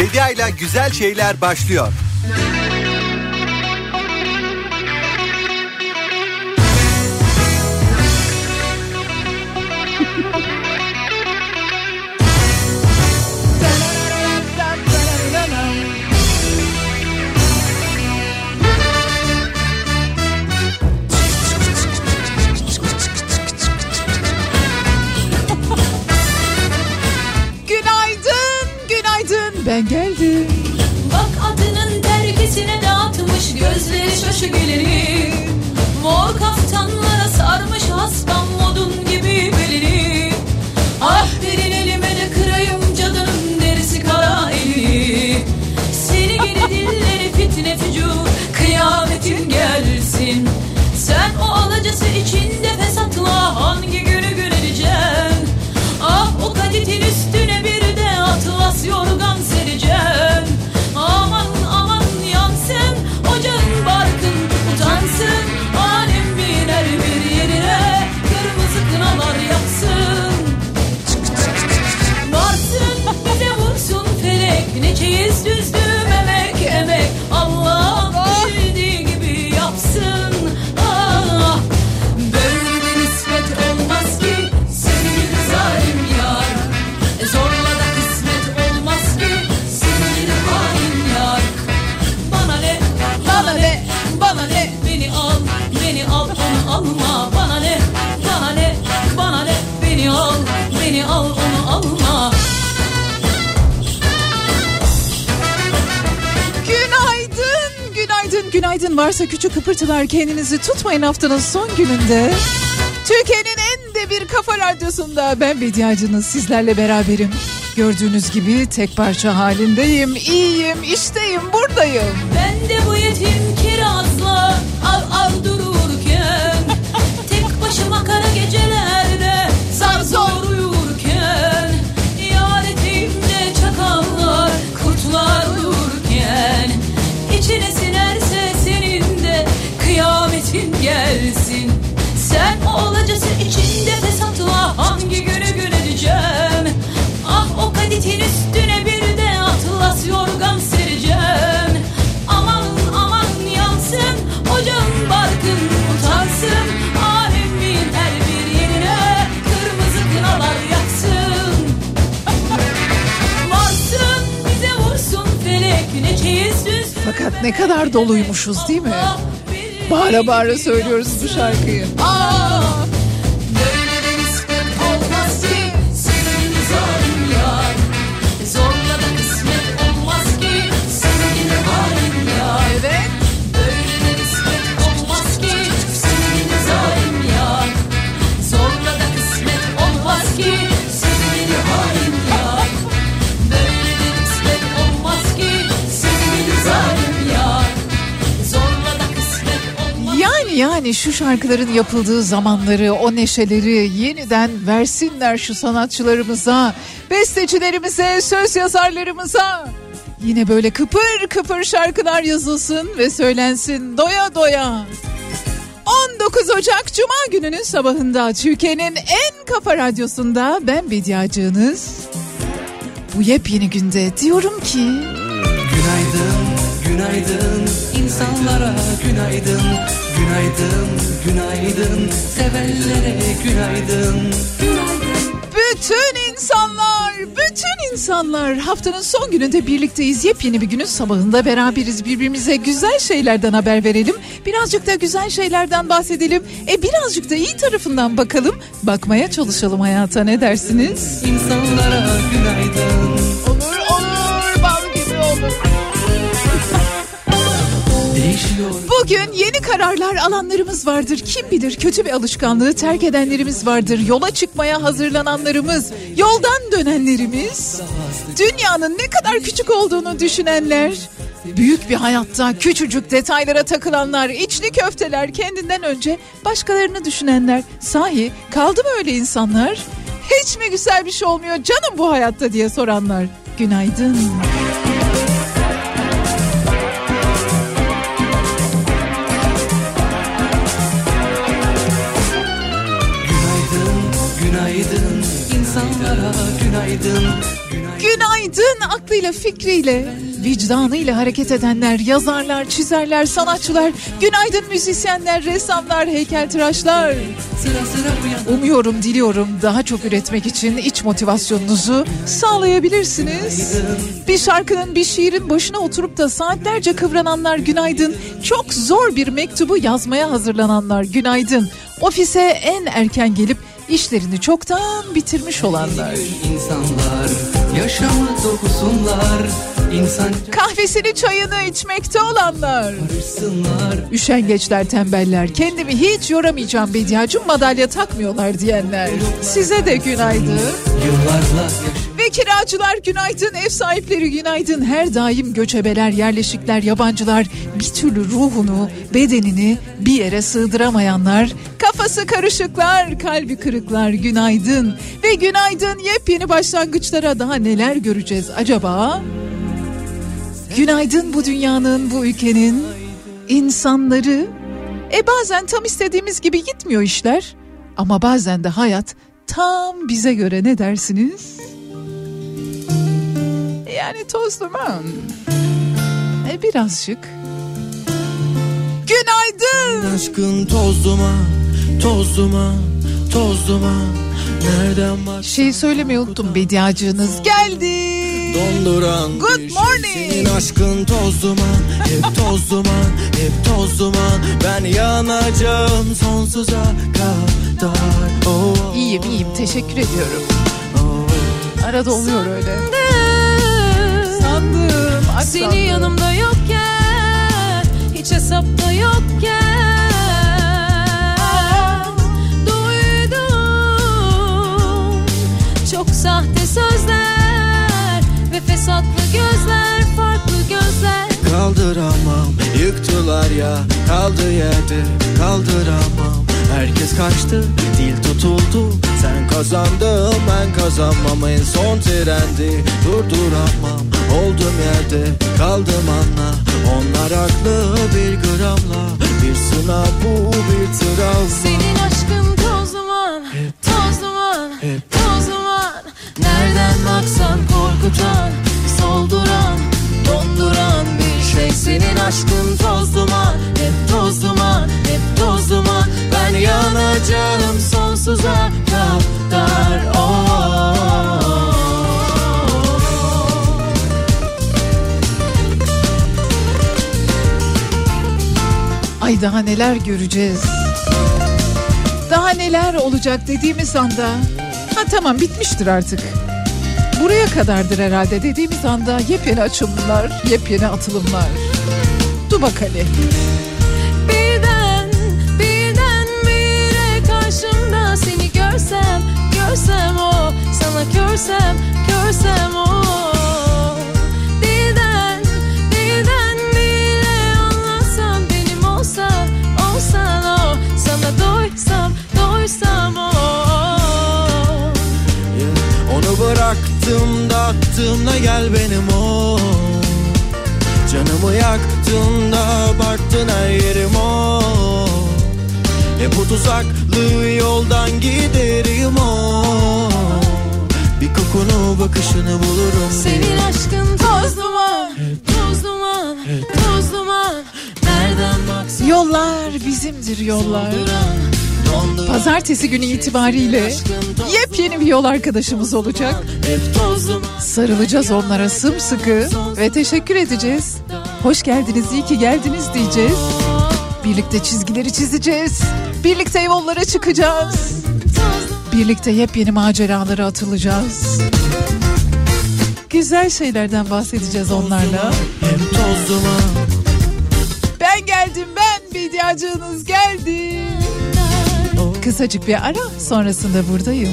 Bedia ile güzel şeyler başlıyor. Gözleri şaşı geliri Mor kaftanlara sarmış hastam modun gibi belini Ah verin elime de kırayım cadının derisi kara eli. Seni gidi dilleri fitne fücur kıyametin gelsin. Sen o alacası içinde fesatla hangi günü göreceksin Ah o kaditin günaydın. Varsa küçük kıpırtılar kendinizi tutmayın haftanın son gününde. Türkiye'nin en de bir kafa radyosunda ben Bediacınız sizlerle beraberim. Gördüğünüz gibi tek parça halindeyim, iyiyim, işteyim, buradayım. Ben de bu yetim kirazla av av dururken Tek başıma kara gecelerde zar zor gelsin. Sen o olacası içinde fesatla hangi günü göreceksin Ah o kaditin üstüne bir de atlas yorgan sereceğim. Aman aman yansın ocağın barkın utansın. Alemin her bir yerine kırmızı kınalar yaksın. Varsın bize vursun felek ne çeyiz Fakat ne kadar doluymuşuz değil mi? Bağıra bağıra söylüyoruz bu şarkıyı. Aa! Yani şu şarkıların yapıldığı zamanları, o neşeleri yeniden versinler şu sanatçılarımıza, bestecilerimize, söz yazarlarımıza. Yine böyle kıpır kıpır şarkılar yazılsın ve söylensin doya doya. 19 Ocak Cuma gününün sabahında Türkiye'nin en kafa radyosunda ben Bediacığınız. Bu yepyeni günde diyorum ki Günaydın, günaydın insanlara günaydın Günaydın, günaydın sevenlere günaydın Bütün insanlar, bütün insanlar haftanın son gününde birlikteyiz. Yepyeni bir günün sabahında beraberiz. Birbirimize güzel şeylerden haber verelim. Birazcık da güzel şeylerden bahsedelim. E birazcık da iyi tarafından bakalım. Bakmaya çalışalım hayata ne dersiniz? İnsanlara günaydın Olur olur Bugün yeni kararlar alanlarımız vardır. Kim bilir kötü bir alışkanlığı terk edenlerimiz vardır. Yola çıkmaya hazırlananlarımız, yoldan dönenlerimiz, dünyanın ne kadar küçük olduğunu düşünenler, büyük bir hayatta küçücük detaylara takılanlar, içli köfteler, kendinden önce başkalarını düşünenler. Sahi kaldı mı öyle insanlar? Hiç mi güzel bir şey olmuyor canım bu hayatta diye soranlar. Günaydın. Günaydın, insanlara günaydın Günaydın aklıyla fikriyle vicdanıyla hareket edenler, yazarlar, çizerler, sanatçılar, günaydın müzisyenler, ressamlar, heykeltıraşlar. Umuyorum, diliyorum daha çok üretmek için iç motivasyonunuzu sağlayabilirsiniz. Bir şarkının, bir şiirin başına oturup da saatlerce kıvrananlar günaydın. Çok zor bir mektubu yazmaya hazırlananlar günaydın. Ofise en erken gelip işlerini çoktan bitirmiş olanlar. insanlar Yaşamı dokusunlar İnsan Kahvesini çayını içmekte olanlar. Üşengeçler tembeller kendimi hiç yoramayacağım Bediacım madalya takmıyorlar diyenler. Size de günaydın. Yıllarla Ve kiracılar günaydın, ev sahipleri günaydın. Her daim göçebeler, yerleşikler, yabancılar bir türlü ruhunu, bedenini bir yere sığdıramayanlar, kafası karışıklar, kalbi kırıklar günaydın. Ve günaydın yepyeni başlangıçlara daha neler göreceğiz acaba? Günaydın bu dünyanın, bu ülkenin insanları. E bazen tam istediğimiz gibi gitmiyor işler. Ama bazen de hayat tam bize göre ne dersiniz? Yani toz duman. E birazcık. Günaydın. Aşkın toz duman, toz duman, toz duman Nereden bak Şeyi söylemeyi unuttum bediacınız geldi. donduran Good şey. morning. Senin aşkın toz duman, hep toz duman, hep toz duman Ben yanacağım sonsuza kadar oh, oh, İyiyim iyiyim teşekkür ediyorum. Arada oluyor öyle. Sandım. ay Seni yanımda yokken Hiç hesapta yokken Duydum Çok sahte sözler Ve fesatlı gözler Farklı gözler. Kaldıramam yıktılar ya kaldı yerde kaldıramam. Herkes kaçtı dil tutuldu sen kazandın ben kazanmam. En son trendi durduramam Oldum yerde kaldım anla. Onlar haklı bir gramla. Bir sınav bu bir travma Senin aşkın toz duman Toz duman Hep. Toz duman. Nereden baksan korkutan Solduran Donduran bir şey. Senin aşkın toz duman Hep toz duman Hep toz duman. Ben yanacağım sonsuza kadar. oh. Ay daha neler göreceğiz. Daha neler olacak dediğimiz anda ha tamam bitmiştir artık. Buraya kadardır herhalde dediğimiz anda yepyeni açılımlar, yepyeni atılımlar. Dur bak Ali. Birden, birden bire karşımda seni görsem, görsem o Sana körsem, körsem o Onu bıraktım da attığımda gel benim o? Canımı yaktın da abarttın her yerim o? Hep o tuzaklı yoldan giderim o? Bir kokunu bakışını bulurum. Senin aşkın toz duman, toz duman, toz duman. Nereden baksan Yollar bizimdir yollar. donduran Pazartesi günü itibariyle yepyeni bir yol arkadaşımız olacak. Sarılacağız onlara sımsıkı ve teşekkür edeceğiz. Hoş geldiniz, iyi ki geldiniz diyeceğiz. Birlikte çizgileri çizeceğiz. Birlikte yollara çıkacağız. Birlikte yepyeni maceralara atılacağız. Güzel şeylerden bahsedeceğiz onlarla. Hep toz duman Ben geldim ben bediacınız geldi. Kısacık bir ara sonrasında buradayım.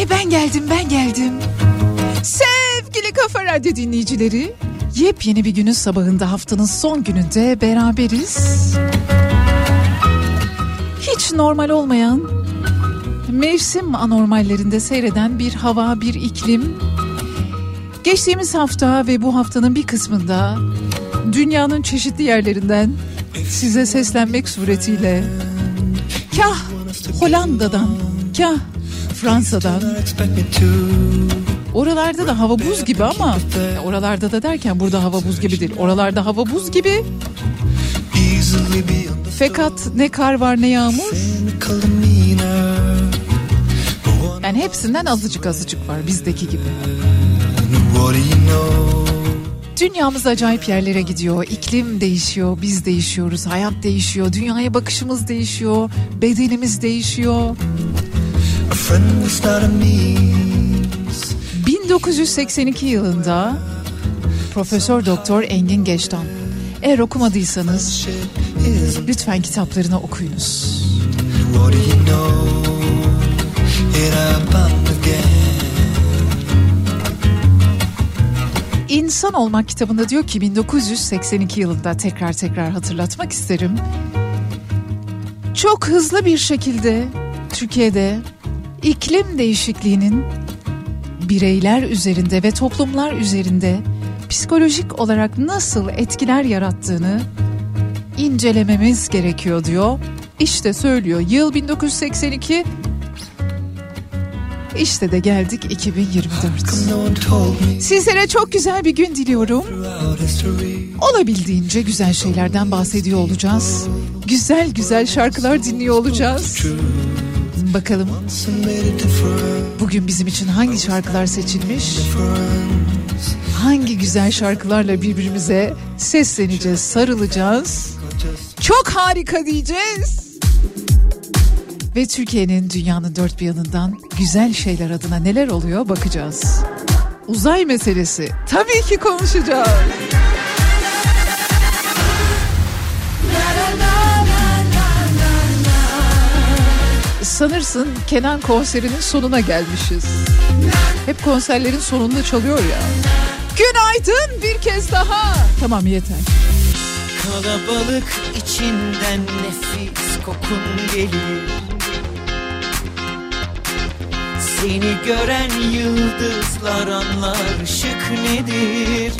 E ben geldim ben geldim. Sevgili Kafa Radyo dinleyicileri, yepyeni bir günün sabahında haftanın son gününde beraberiz. Hiç normal olmayan, mevsim anormallerinde seyreden bir hava, bir iklim. Geçtiğimiz hafta ve bu haftanın bir kısmında dünyanın çeşitli yerlerinden size seslenmek suretiyle kah Hollanda'dan, kah Fransa'dan Oralarda da hava buz gibi ama oralarda da derken burada hava buz gibi değil. Oralarda hava buz gibi. Fakat ne kar var ne yağmur. Yani hepsinden azıcık azıcık var bizdeki gibi. Dünyamız acayip yerlere gidiyor. İklim değişiyor, biz değişiyoruz, hayat değişiyor, dünyaya bakışımız değişiyor, bedenimiz değişiyor. 1982 yılında Profesör Doktor Engin Geçtan. Eğer okumadıysanız lütfen kitaplarını okuyunuz. İnsan Olmak kitabında diyor ki 1982 yılında tekrar tekrar hatırlatmak isterim. Çok hızlı bir şekilde Türkiye'de iklim değişikliğinin bireyler üzerinde ve toplumlar üzerinde psikolojik olarak nasıl etkiler yarattığını incelememiz gerekiyor diyor. İşte söylüyor yıl 1982 işte de geldik 2024. Sizlere çok güzel bir gün diliyorum. Olabildiğince güzel şeylerden bahsediyor olacağız. Güzel güzel şarkılar dinliyor olacağız. Bakalım bugün bizim için hangi şarkılar seçilmiş? Hangi güzel şarkılarla birbirimize sesleneceğiz, sarılacağız? Çok harika diyeceğiz. Ve Türkiye'nin dünyanın dört bir yanından güzel şeyler adına neler oluyor bakacağız. Uzay meselesi tabii ki konuşacağız. Sanırsın Kenan konserinin sonuna gelmişiz. Hep konserlerin sonunda çalıyor ya. Günaydın bir kez daha. Tamam yeter. Kalabalık içinden nefis kokun gelir Seni gören yıldızlar anlar ışık nedir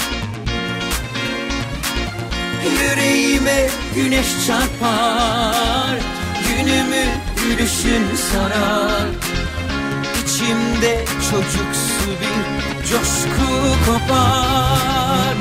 Yüreğime güneş çarpar Günümü gülüşün sarar İçimde çocuksu bir coşku kopar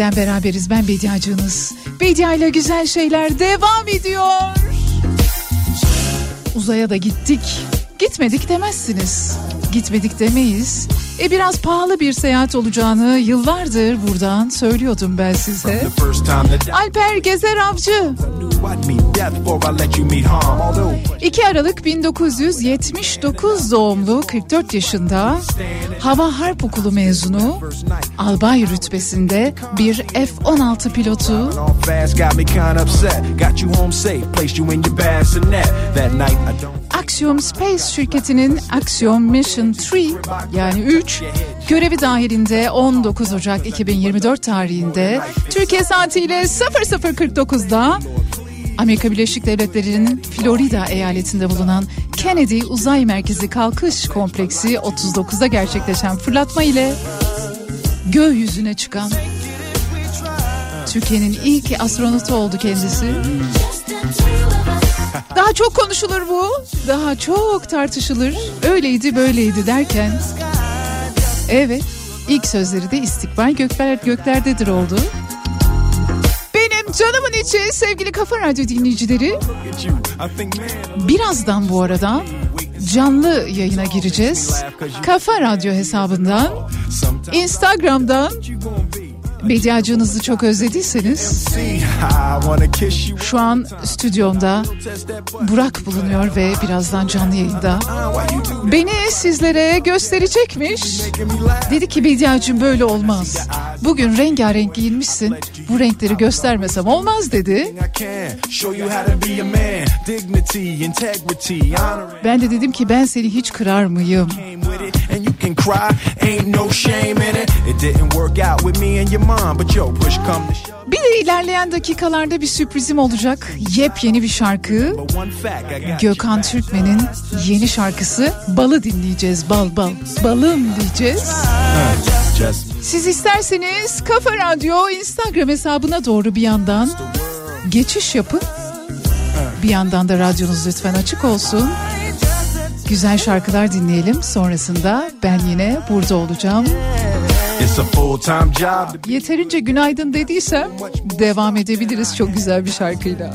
Yeniden beraberiz ben Bediacınız. Bedia ile güzel şeyler devam ediyor. Uzaya da gittik. Gitmedik demezsiniz. Gitmedik demeyiz. E biraz pahalı bir seyahat olacağını yıllardır buradan söylüyordum ben size. Alper Gezer Avcı knew I'd meet death before I let you meet harm. Although 2 Aralık 1979 doğumlu 44 yaşında Hava Harp Okulu mezunu albay rütbesinde bir F-16 pilotu. Axiom Space şirketinin Axiom Mission 3 yani 3 görevi dahilinde 19 Ocak 2024 tarihinde Türkiye saatiyle 00.49'da Amerika Birleşik Devletleri'nin Florida eyaletinde bulunan Kennedy Uzay Merkezi Kalkış Kompleksi 39'da gerçekleşen fırlatma ile gökyüzüne çıkan Türkiye'nin ilk astronotu oldu kendisi. Daha çok konuşulur bu. Daha çok tartışılır. Öyleydi böyleydi derken. Evet ilk sözleri de istikbal gökler göklerdedir oldu. Benim canımın içi sevgili Kafa Radyo dinleyicileri. Birazdan bu arada canlı yayına gireceğiz. Kafa Radyo hesabından, Instagram'dan Bediacınızı çok özlediyseniz şu an stüdyomda Burak bulunuyor ve birazdan canlı yayında beni sizlere gösterecekmiş. Dedi ki Bediacım böyle olmaz. Bugün rengarenk giyinmişsin. Bu renkleri göstermesem olmaz dedi. Ben de dedim ki ben seni hiç kırar mıyım? Bir de ilerleyen dakikalarda bir sürprizim olacak. Yepyeni bir şarkı. Gökhan. Türkmen'in yeni şarkısı Bal'ı dinleyeceğiz. Bal bal. Balım diyeceğiz. Siz isterseniz Kafa Radyo Instagram hesabına doğru bir yandan geçiş yapın. Bir yandan da radyonuz lütfen açık olsun. Güzel şarkılar dinleyelim. Sonrasında ben yine burada olacağım. Yeterince günaydın dediysem devam edebiliriz çok güzel bir şarkıyla.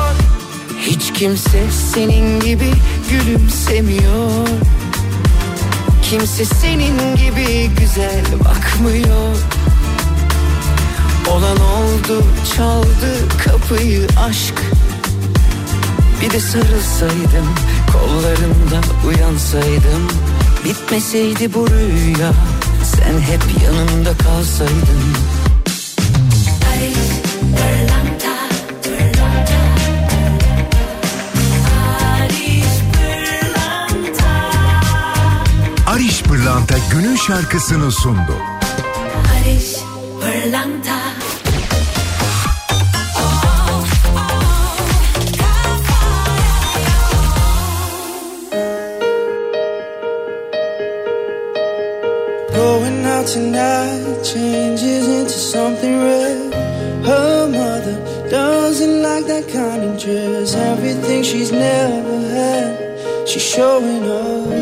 Hiç kimse senin gibi gülümsemiyor. Kimse senin gibi güzel bakmıyor. Olan oldu çaldı kapıyı aşk. Bir de sarılsaydım kollarında uyansaydım. Bitmeseydi bu rüya sen hep yanımda kalsaydın Pırlanta günün şarkısını sundu. Barış Pırlanta Going out tonight changes into something red. Her mother doesn't like that kind of dress. Everything she's never had, she's showing up.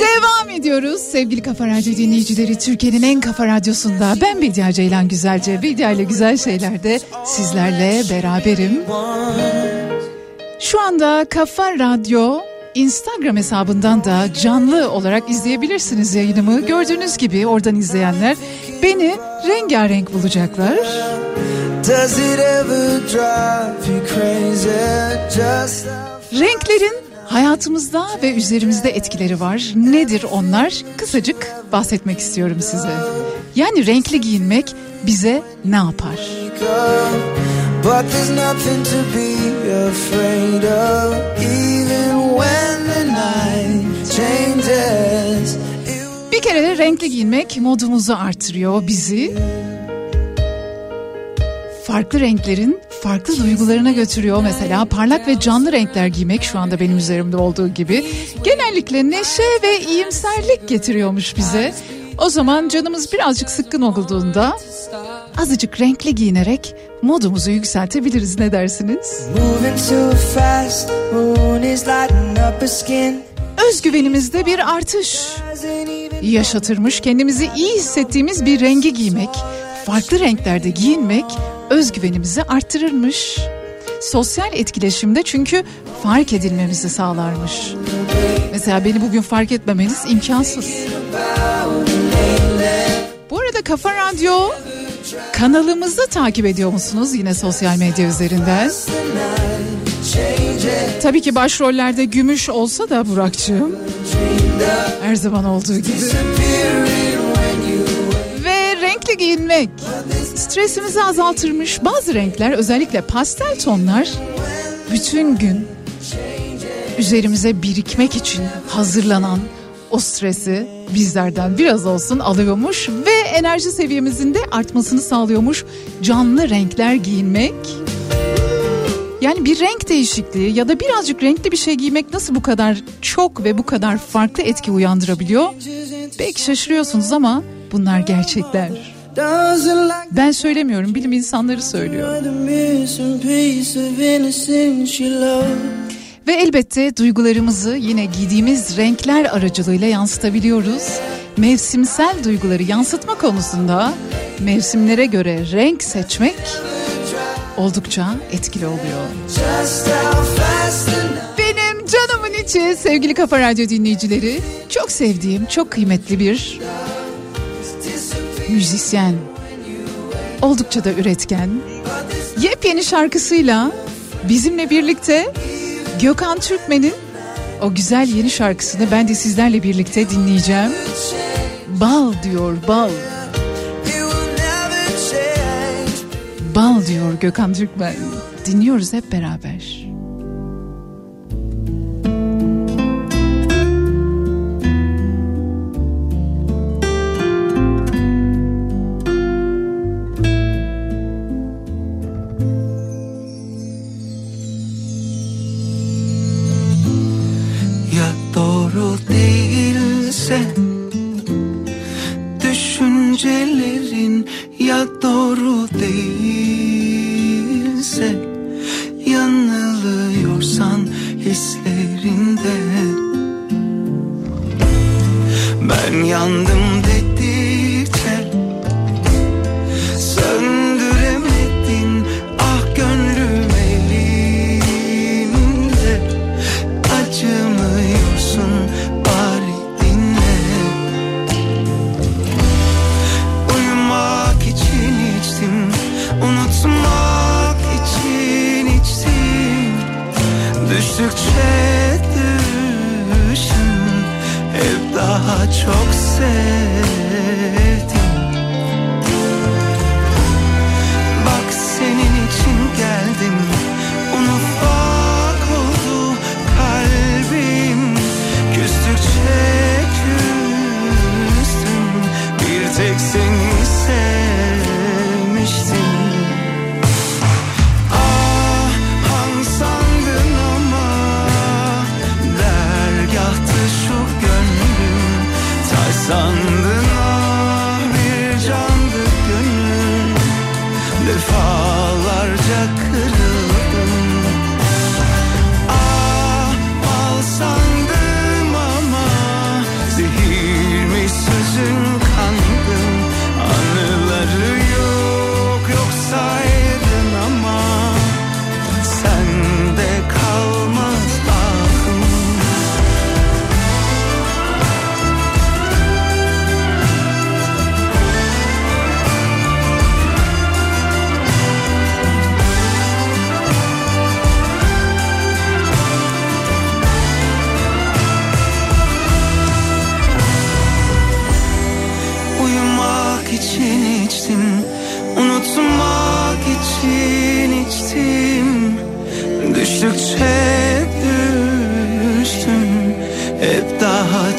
Devam ediyoruz sevgili Kafa Radyo dinleyicileri. Türkiye'nin en kafa radyosunda ben Bediye Ceylan Güzelce. Bediye ile Güzel Şeyler'de sizlerle beraberim. Şu anda Kafa Radyo Instagram hesabından da canlı olarak izleyebilirsiniz yayınımı. Gördüğünüz gibi oradan izleyenler beni rengarenk bulacaklar. Renklerin hayatımızda ve üzerimizde etkileri var. Nedir onlar? Kısacık bahsetmek istiyorum size. Yani renkli giyinmek bize ne yapar? But there's nothing to be afraid of, even when the night changes. Bir kere renkli giyinmek modumuzu artırıyor bizi. Farklı renklerin farklı duygularına götürüyor. Mesela parlak ve canlı renkler giymek şu anda benim üzerimde olduğu gibi genellikle neşe ve iyimserlik getiriyormuş bize. O zaman canımız birazcık sıkkın olduğunda azıcık renkli giyinerek modumuzu yükseltebiliriz ne dersiniz? Özgüvenimizde bir artış. Yaşatırmış kendimizi iyi hissettiğimiz bir rengi giymek, farklı renklerde giyinmek özgüvenimizi arttırırmış. Sosyal etkileşimde çünkü fark edilmemizi sağlarmış. Mesela beni bugün fark etmemeniz imkansız. Bu arada Kafa Radyo kanalımızı takip ediyor musunuz yine sosyal medya üzerinden? Tabii ki başrollerde gümüş olsa da Burak'cığım. Her zaman olduğu gibi. Giyinmek stresimizi azaltırmış. Bazı renkler özellikle pastel tonlar bütün gün üzerimize birikmek için hazırlanan o stresi bizlerden biraz olsun alıyormuş ve enerji seviyemizin de artmasını sağlıyormuş. Canlı renkler giyinmek. Yani bir renk değişikliği ya da birazcık renkli bir şey giymek nasıl bu kadar çok ve bu kadar farklı etki uyandırabiliyor? Belki şaşırıyorsunuz ama bunlar gerçekler. Ben söylemiyorum, bilim insanları söylüyor. Ve elbette duygularımızı yine giydiğimiz renkler aracılığıyla yansıtabiliyoruz. Mevsimsel duyguları yansıtma konusunda mevsimlere göre renk seçmek oldukça etkili oluyor. Benim canımın içi sevgili Kafa Radyo dinleyicileri çok sevdiğim çok kıymetli bir müzisyen. Oldukça da üretken. Yepyeni şarkısıyla bizimle birlikte Gökhan Türkmen'in o güzel yeni şarkısını ben de sizlerle birlikte dinleyeceğim. Bal diyor bal. Bal diyor Gökhan Türkmen. Dinliyoruz hep beraber. Düşüncelerin ya doğru değilse Yanılıyorsan hislerinde. Ben yandım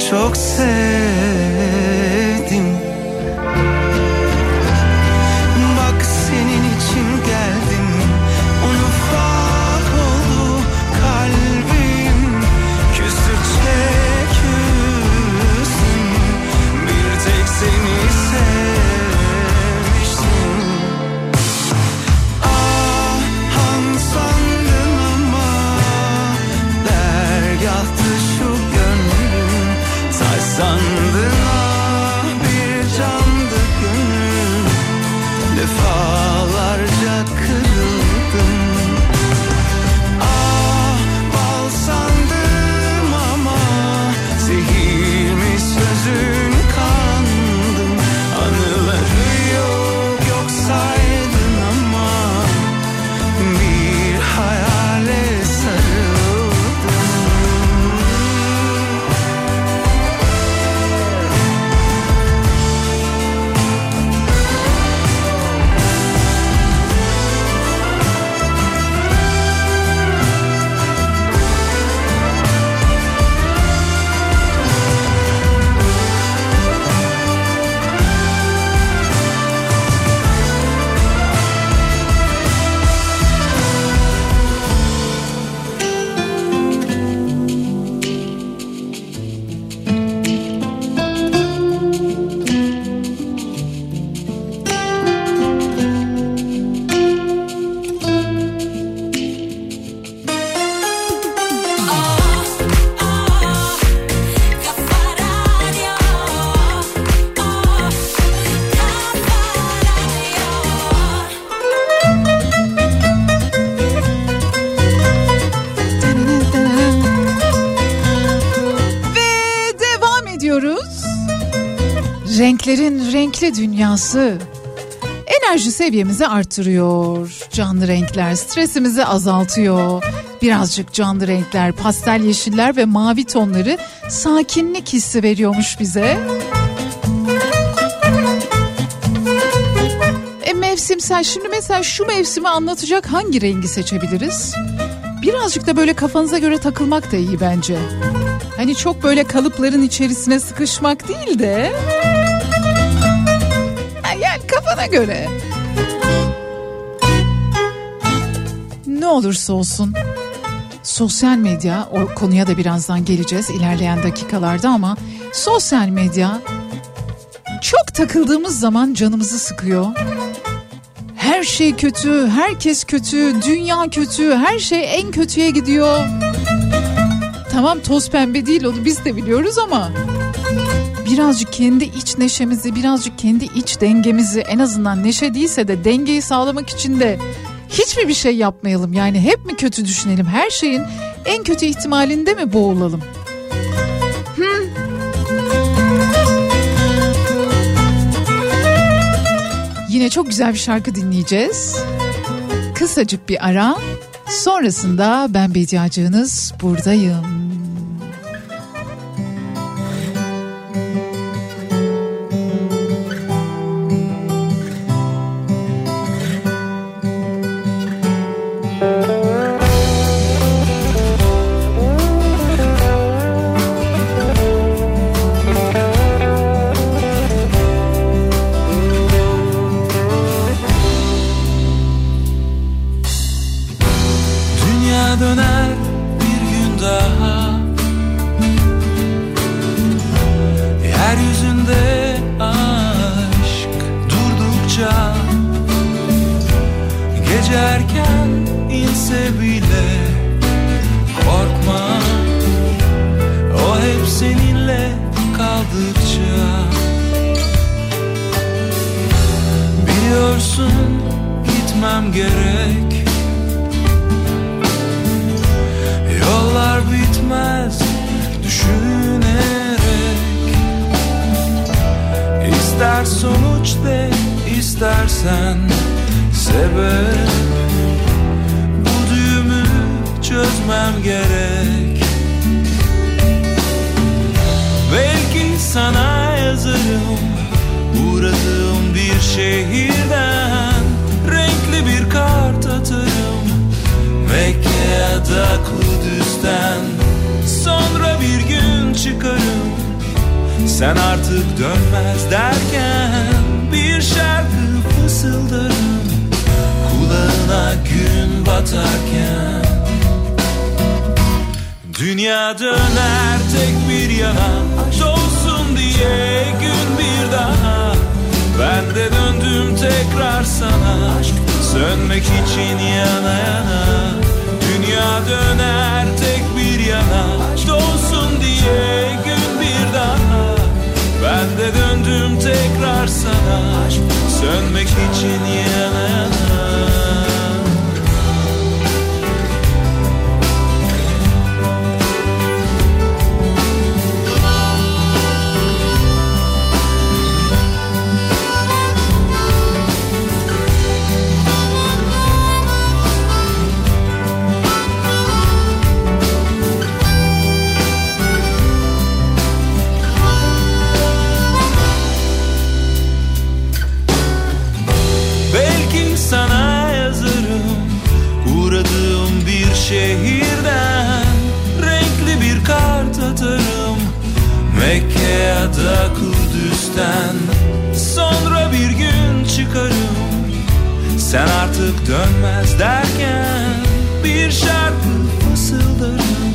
çok sevdim renkli dünyası enerji seviyemizi artırıyor. Canlı renkler stresimizi azaltıyor. Birazcık canlı renkler, pastel yeşiller ve mavi tonları sakinlik hissi veriyormuş bize. E mevsimsel şimdi mesela şu mevsimi anlatacak hangi rengi seçebiliriz? Birazcık da böyle kafanıza göre takılmak da iyi bence. Hani çok böyle kalıpların içerisine sıkışmak değil de... Kafana göre. Ne olursa olsun sosyal medya o konuya da birazdan geleceğiz ilerleyen dakikalarda ama sosyal medya çok takıldığımız zaman canımızı sıkıyor. Her şey kötü, herkes kötü, dünya kötü, her şey en kötüye gidiyor. Tamam toz pembe değil onu biz de biliyoruz ama birazcık kendi iç neşemizi, birazcık kendi iç dengemizi en azından neşe değilse de dengeyi sağlamak için de hiç mi bir şey yapmayalım? Yani hep mi kötü düşünelim? Her şeyin en kötü ihtimalinde mi boğulalım? Yine çok güzel bir şarkı dinleyeceğiz. Kısacık bir ara. Sonrasında ben Bediacığınız buradayım. Gece inse bile Korkma. O hep seninle kaldıkça Biliyorsun gitmem gerek. Yollar bitmez düşünerek. İster sonuç de istersen sebep? Bu düğümü çözmem gerek. Belki sana yazarım Uğradığım bir şehirden Renkli bir kart atarım. Mekke ya da Kudüs'ten Sonra bir gün çıkarım. Sen artık dönmez derken Bir şarkı fısıldarım Kulağına gün batarken Dünya döner tek bir yana Dolsun diye gün bir daha. Ben de döndüm tekrar sana Sönmek için yana yana. Dünya döner tek bir yana Dolsun diye gün bir daha. De döndüm tekrar sana Sönmek için yana yana Kudüs'ten Sonra bir gün çıkarım. Sen artık dönmez derken Bir şarkı fısıldarım.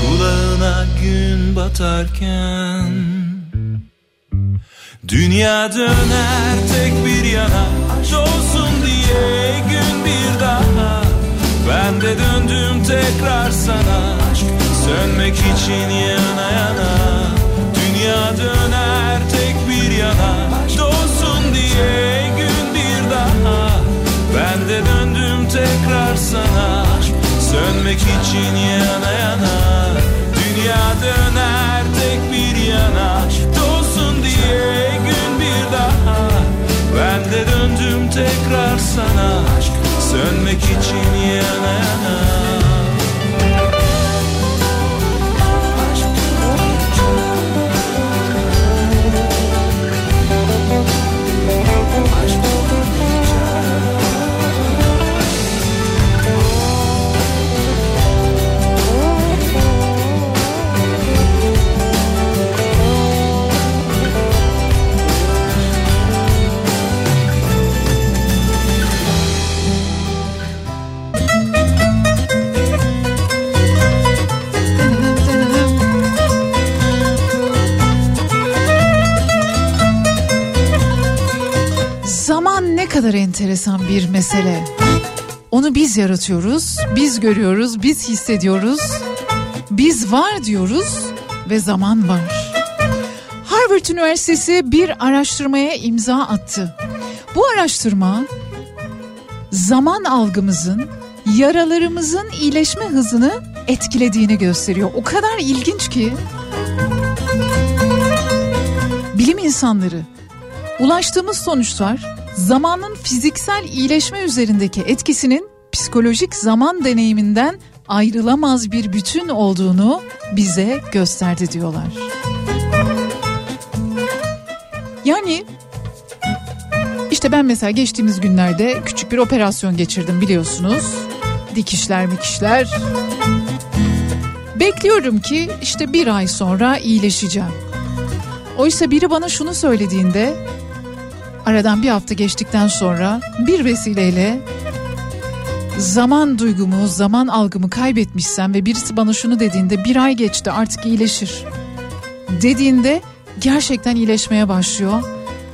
Kulağına gün batarken Dünya döner tek bir yana Olsun diye gün bir daha. Ben de döndüm tekrar sana Sönmek için yana yana. Dünya döner diye gün bir daha. Ben de döndüm tekrar sana. Sönmek için yana yana. Dünya döner tek bir yana. Dolsun diye gün bir daha. Ben de döndüm tekrar sana. Sönmek için yana yana kadar enteresan bir mesele. Onu biz yaratıyoruz, biz görüyoruz, biz hissediyoruz. Biz var diyoruz ve zaman var. Harvard Üniversitesi bir araştırmaya imza attı. Bu araştırma zaman algımızın yaralarımızın iyileşme hızını etkilediğini gösteriyor. O kadar ilginç ki bilim insanları ulaştığımız sonuçlar zamanın fiziksel iyileşme üzerindeki etkisinin psikolojik zaman deneyiminden ayrılamaz bir bütün olduğunu bize gösterdi diyorlar. Yani işte ben mesela geçtiğimiz günlerde küçük bir operasyon geçirdim biliyorsunuz. Dikişler mikişler. Bekliyorum ki işte bir ay sonra iyileşeceğim. Oysa biri bana şunu söylediğinde aradan bir hafta geçtikten sonra bir vesileyle zaman duygumu, zaman algımı kaybetmişsem ve birisi bana şunu dediğinde bir ay geçti artık iyileşir dediğinde gerçekten iyileşmeye başlıyor.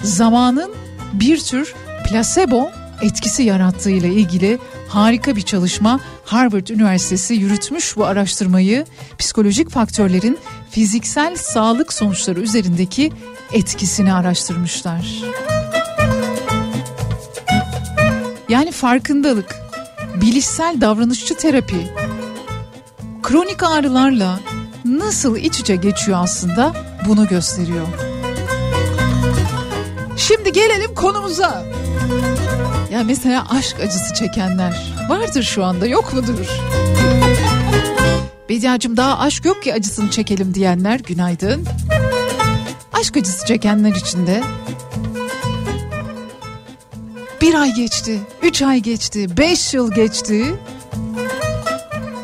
Zamanın bir tür plasebo etkisi yarattığıyla ilgili harika bir çalışma Harvard Üniversitesi yürütmüş bu araştırmayı psikolojik faktörlerin fiziksel sağlık sonuçları üzerindeki etkisini araştırmışlar. Yani farkındalık, bilişsel davranışçı terapi, kronik ağrılarla nasıl iç içe geçiyor aslında bunu gösteriyor. Şimdi gelelim konumuza. Ya mesela aşk acısı çekenler vardır şu anda yok mudur? Bediacım daha aşk yok ki acısını çekelim diyenler günaydın. Aşk acısı çekenler için de bir ay geçti, üç ay geçti, beş yıl geçti.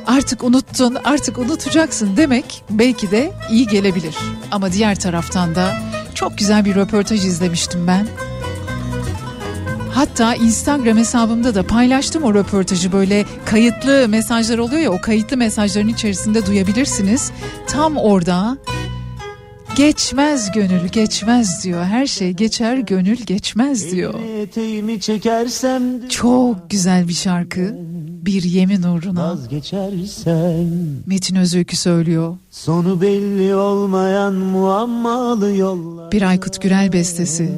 Artık unuttun, artık unutacaksın demek belki de iyi gelebilir. Ama diğer taraftan da çok güzel bir röportaj izlemiştim ben. Hatta Instagram hesabımda da paylaştım o röportajı böyle kayıtlı mesajlar oluyor ya o kayıtlı mesajların içerisinde duyabilirsiniz. Tam orada geçmez gönül geçmez diyor. Her şey geçer gönül geçmez diyor. Çok güzel bir şarkı. bir yemin uğruna. Metin Özöykü söylüyor. sonu belli olmayan muammalı yollar. Bir Aykut Gürel bestesi.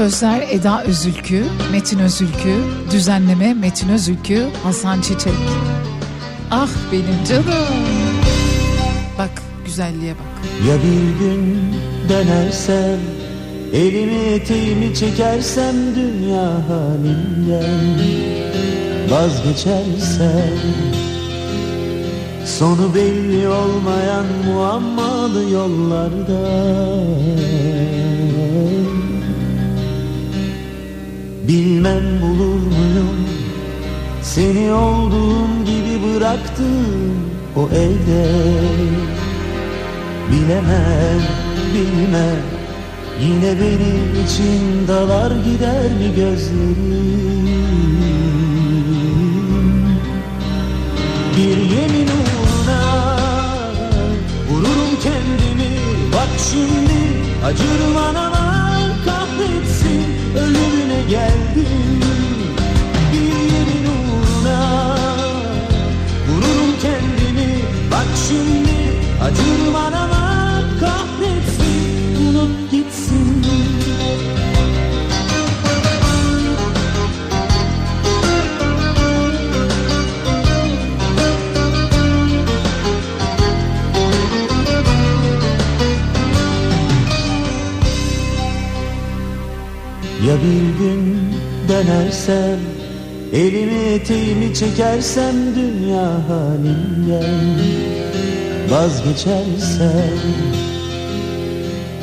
Sözler Eda Özülkü, Metin Özülkü, düzenleme Metin Özülkü, Hasan Çiçek. Ah benim canım. Bak güzelliğe bak. Ya bir gün dönersem Elimi eteğimi çekersem dünya halimden Vazgeçersem Sonu belli olmayan muammalı yollarda Bilmem bulur muyum? Seni olduğum gibi bıraktım o evde. Bilemem, bilmem. Yine benim için dalar gider mi gözlerim? Bir yemin uğruna Vururum kendimi. Bak şimdi acırım anama Kahretsin. Ölümüne geldim Bir yemin uğruna. Vururum kendimi. Bak şimdi acırım anama Kahretsin. Unut gitsin Ya bir gün dönersem Elimi eteğimi çekersem dünya halimden Vazgeçersem.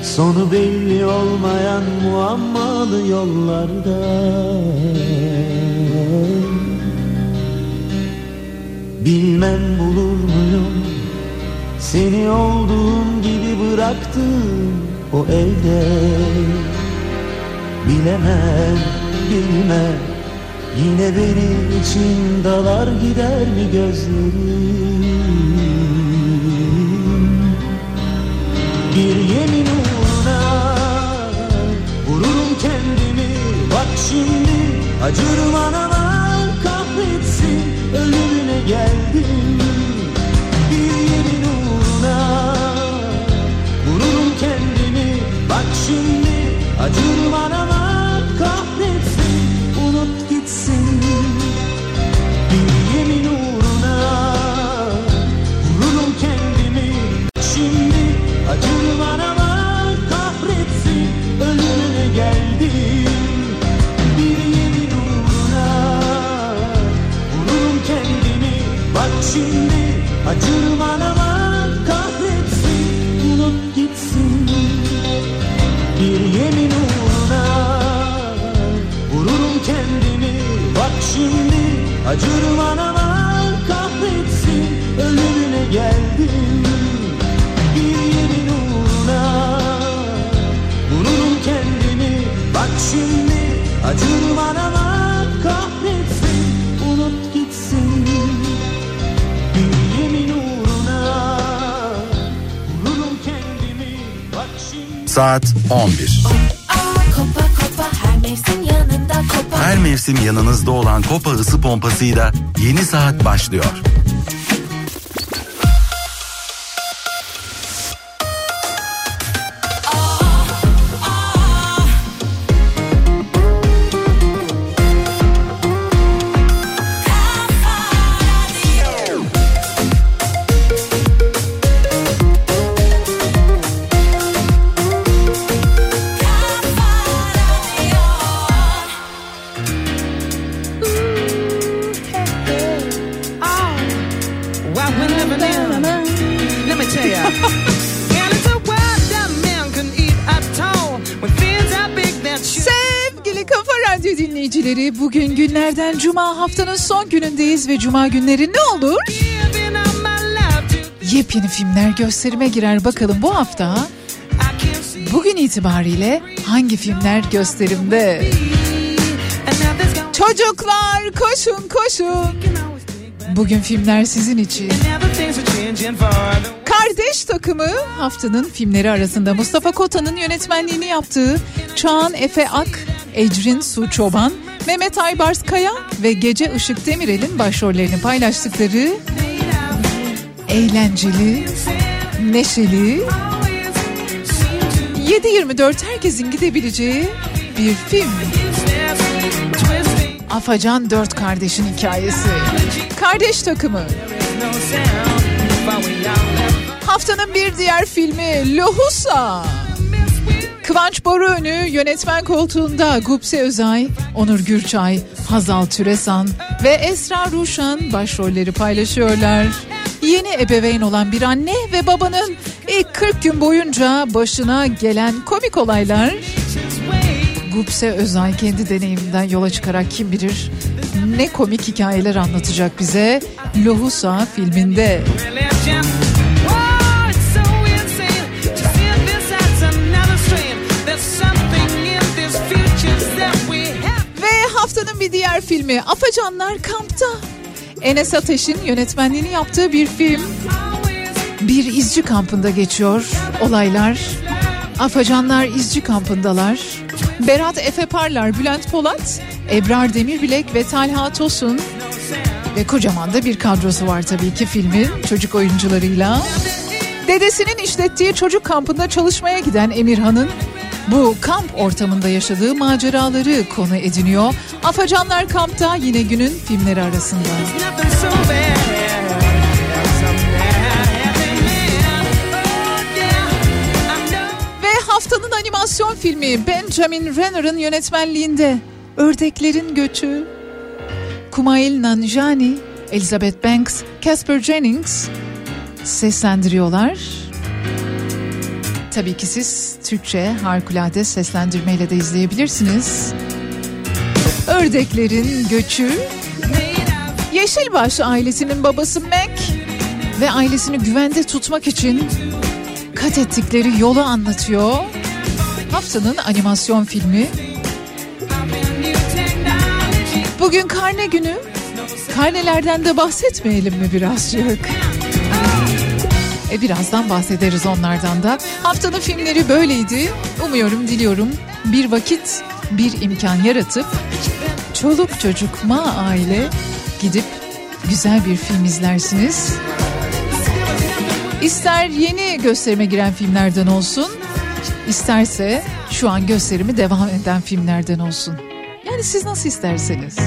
Sonu belli olmayan muammalı yollarda Bilmem bulur muyum? Seni olduğum gibi bıraktım o evde Bilemem, bilmem. Yine benim için dalar gider mi gözlerim? Bir yemin uğruna Vururum kendimi. Bak şimdi acırım anama Kahretsin. Ölümüne geldim Saat 11. Kopa kopa her mevsim yanında kopa. Her mevsim yanınızda olan Kopa ısı pompasıyla yeni saat başlıyor. Cuma haftanın son günündeyiz ve cuma günleri ne olur? Yepyeni filmler gösterime girer bakalım bu hafta bugün itibariyle hangi filmler gösterimde? Çocuklar koşun koşun. Bugün filmler sizin için. Kardeş takımı haftanın filmleri arasında Mustafa Kota'nın yönetmenliğini yaptığı Çağan Efe Ak, Ecrin Su Çoban, Mehmet Aybars Kaya ve Gece Işık Demirel'in başrollerini paylaştıkları eğlenceli, neşeli, 7-24 herkesin gidebileceği bir film. Afacan dört kardeşin hikayesi. Kardeş takımı. Haftanın bir diğer filmi Lohusa. Kıvanç Boruönü yönetmen koltuğunda Gupse Özay, Onur Gürçay, Hazal Türesan ve Esra Ruşan başrolleri paylaşıyorlar. Yeni ebeveyn olan bir anne ve babanın ilk 40 gün boyunca başına gelen komik olaylar. Gupse Özay kendi deneyiminden yola çıkarak kim bilir ne komik hikayeler anlatacak bize Lohusa filminde. Ve bir diğer filmi Afacanlar Kampta. Enes Ateş'in yönetmenliğini yaptığı bir film. Bir izci kampında geçiyor olaylar. Afacanlar izci kampındalar. Berat Efe Parlar, Bülent Polat, Ebrar Demirbilek ve Talha Tosun ve kocaman da bir kadrosu var tabii ki filmin çocuk oyuncularıyla. Dedesinin işlettiği çocuk kampında çalışmaya giden Emirhan'ın bu kamp ortamında yaşadığı maceraları konu ediniyor. Afacanlar Kamp'ta yine günün filmleri arasında. Ve haftanın animasyon filmi Benjamin Renner'ın yönetmenliğinde Ördeklerin Göçü. Kumail Nanjiani, Elizabeth Banks, Casper Jennings seslendiriyorlar. Tabii ki siz Türkçe harikulade seslendirmeyle de izleyebilirsiniz. Ördeklerin Göçü. Yeşilbaş ailesinin babası Mac ve ailesini güvende tutmak için kat ettikleri yolu anlatıyor. Haftanın animasyon filmi. Bugün karne günü. Karnelerden de bahsetmeyelim mi birazcık? E birazdan bahsederiz onlardan da. Haftanın filmleri böyleydi. Umuyorum, diliyorum bir vakit, bir imkan yaratıp çoluk çocuk ma aile gidip güzel bir film izlersiniz. İster yeni gösterime giren filmlerden olsun, isterse şu an gösterimi devam eden filmlerden olsun. Yani siz nasıl isterseniz.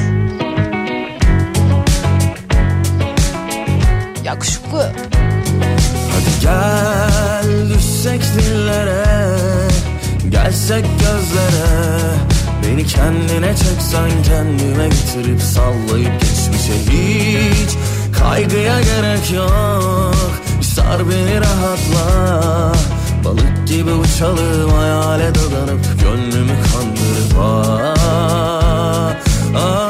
Yakışıklı. Hadi gel düşsek dillere Gelsek gözlere Beni kendine çeksen kendime getirip sallayıp geçmişe hiç Kaygıya gerek yok sar beni rahatla Balık gibi uçalım hayale dadanıp Gönlümü kandırıp ah, ah.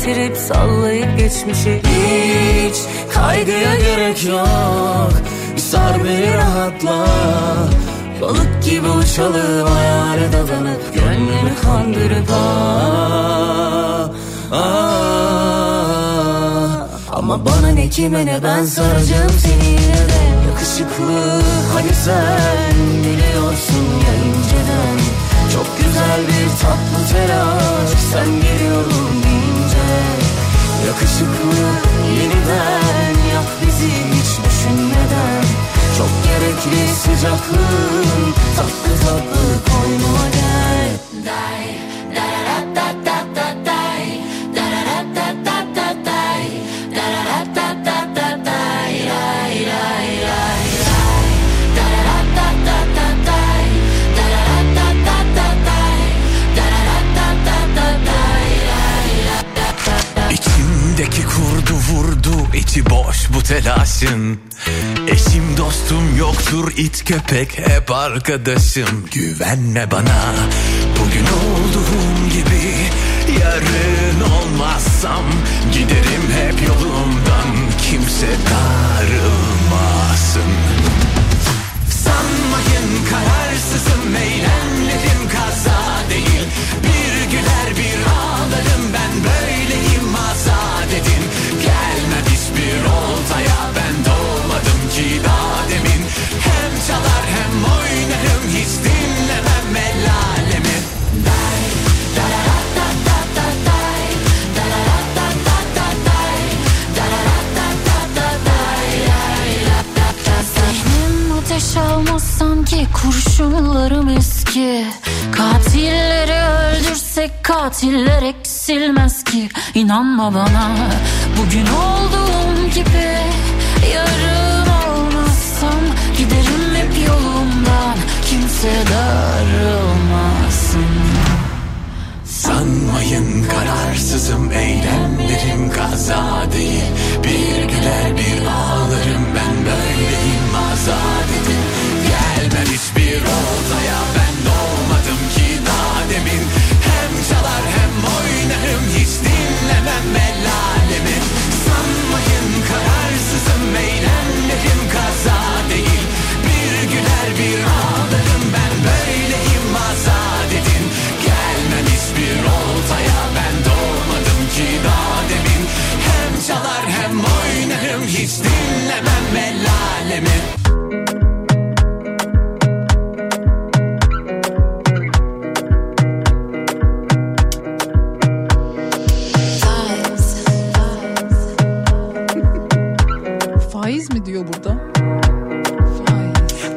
getirip sallayıp geçmişi. Hiç kaygıya gerek yok. Bir sar beni rahatla. Balık gibi uçalım hayale dadanıp Gönlümü kandırıp ah, ah. Ama bana ne kime ne ben saracağım seni yine de. Yakışıklı Hani sen biliyorsun ya inceden Çok güzel bir tatlı telaş. Sen geliyorum Yakışıklı yeniden yak bizi hiç düşünmeden. Çok gerekli sıcaklığın Tatlı tatlı koynuma gel İçimdeki kurdu vurdu içi boş bu telaşın. Eşim dostum yoktur it köpek hep arkadaşım. Güvenme bana bugün olduğum gibi. Yarın olmazsam giderim hep yolumdan Kimse darılmasın. Sanmayın kararsızım eylemlerim Zihnim ateş almaz sanki. Kurşunlarım eski. Katilleri öldürsek katiller eksilmez ki. İnanma bana bugün olduğum gibi Yarın olmazsam giderim hep yolumdan. Kimse darılmasın. Sanmayın kararsızım eylemlerim kaza değil. Bir güler bir ağlarım ben böyleyim hiç dinlemem el alemi Faiz mi diyor burada?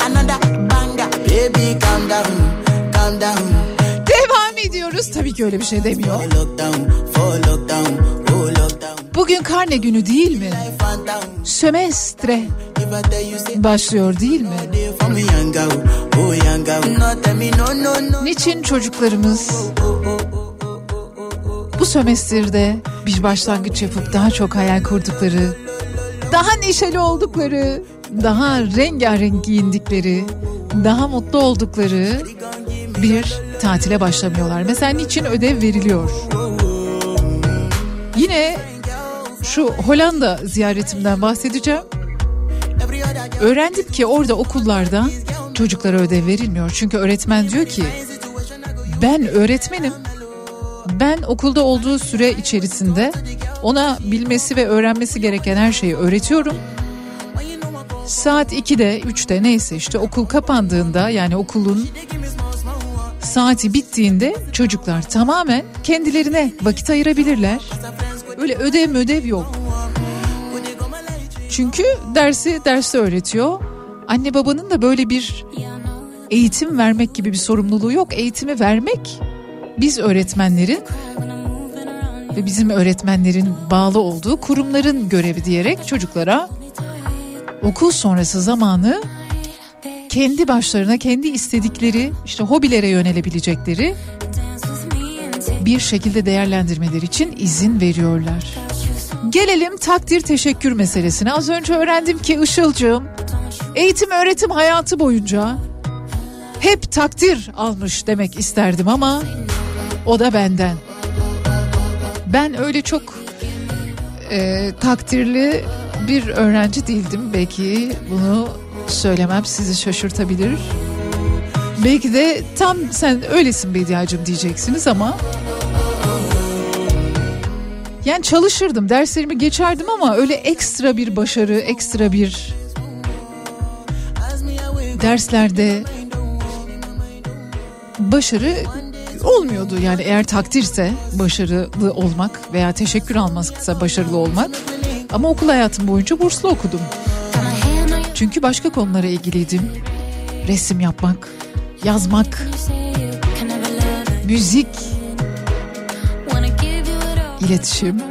Another banger. Baby, calm down, calm down. Devam ediyoruz. Tabii ki öyle bir şey demiyor. Bugün karne günü değil mi? Sömestre başlıyor değil mi? Niçin çocuklarımız bu sömestrde bir başlangıç yapıp daha çok hayal kurdukları, daha neşeli oldukları, daha rengarenk giyindikleri, daha mutlu oldukları bir tatile başlamıyorlar. Mesela niçin ödev veriliyor? Yine şu Hollanda ziyaretimden bahsedeceğim. Öğrendim ki orada okullarda çocuklara ödev verilmiyor. Çünkü öğretmen diyor ki ben öğretmenim. Ben okulda olduğu süre içerisinde ona bilmesi ve öğrenmesi gereken her şeyi öğretiyorum. Saat 2'de 3'te neyse işte okul kapandığında yani okulun saati bittiğinde çocuklar tamamen kendilerine vakit ayırabilirler. Öyle ödev ödev yok. Çünkü dersi derste öğretiyor. Anne babanın da böyle bir eğitim vermek gibi bir sorumluluğu yok. Eğitimi vermek biz öğretmenlerin ve bizim öğretmenlerin bağlı olduğu kurumların görevi diyerek çocuklara okul sonrası zamanı kendi başlarına kendi istedikleri işte hobilere yönelebilecekleri bir şekilde değerlendirmeleri için izin veriyorlar. Gelelim takdir teşekkür meselesine. Az önce öğrendim ki Işılcığım eğitim öğretim hayatı boyunca hep takdir almış demek isterdim ama o da benden. Ben öyle çok e, takdirli bir öğrenci değildim. Belki bunu söylemem sizi şaşırtabilir. Belki de tam sen öylesin Bediacığım diyeceksiniz ama yani çalışırdım derslerimi geçerdim ama öyle ekstra bir başarı ekstra bir derslerde başarı olmuyordu. Yani eğer takdirse başarılı olmak veya teşekkür almaksa başarılı olmak. Ama okul hayatım boyunca burslu okudum. Çünkü başka konulara ilgiliydim. Resim yapmak, yazmak, müzik, iletişim,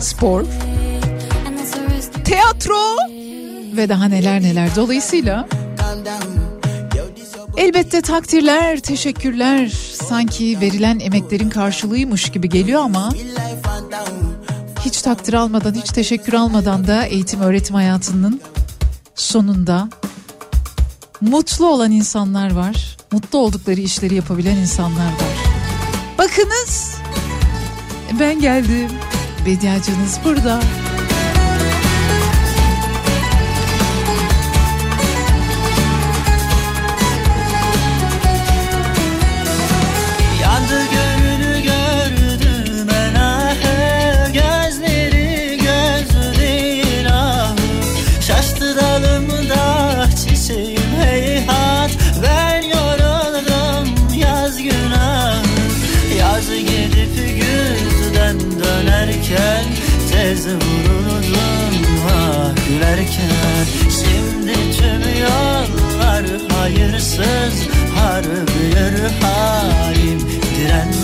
spor, tiyatro ve daha neler neler. Dolayısıyla elbette takdirler, teşekkürler sanki verilen emeklerin karşılığıymış gibi geliyor ama hiç takdir almadan, hiç teşekkür almadan da eğitim öğretim hayatının sonunda mutlu olan insanlar var. Mutlu oldukları işleri yapabilen insanlar var. Bakınız ben geldim. Bediacınız burada. Gülerken Şimdi tüm yollar hayırsız Harbiyer halim direnmez.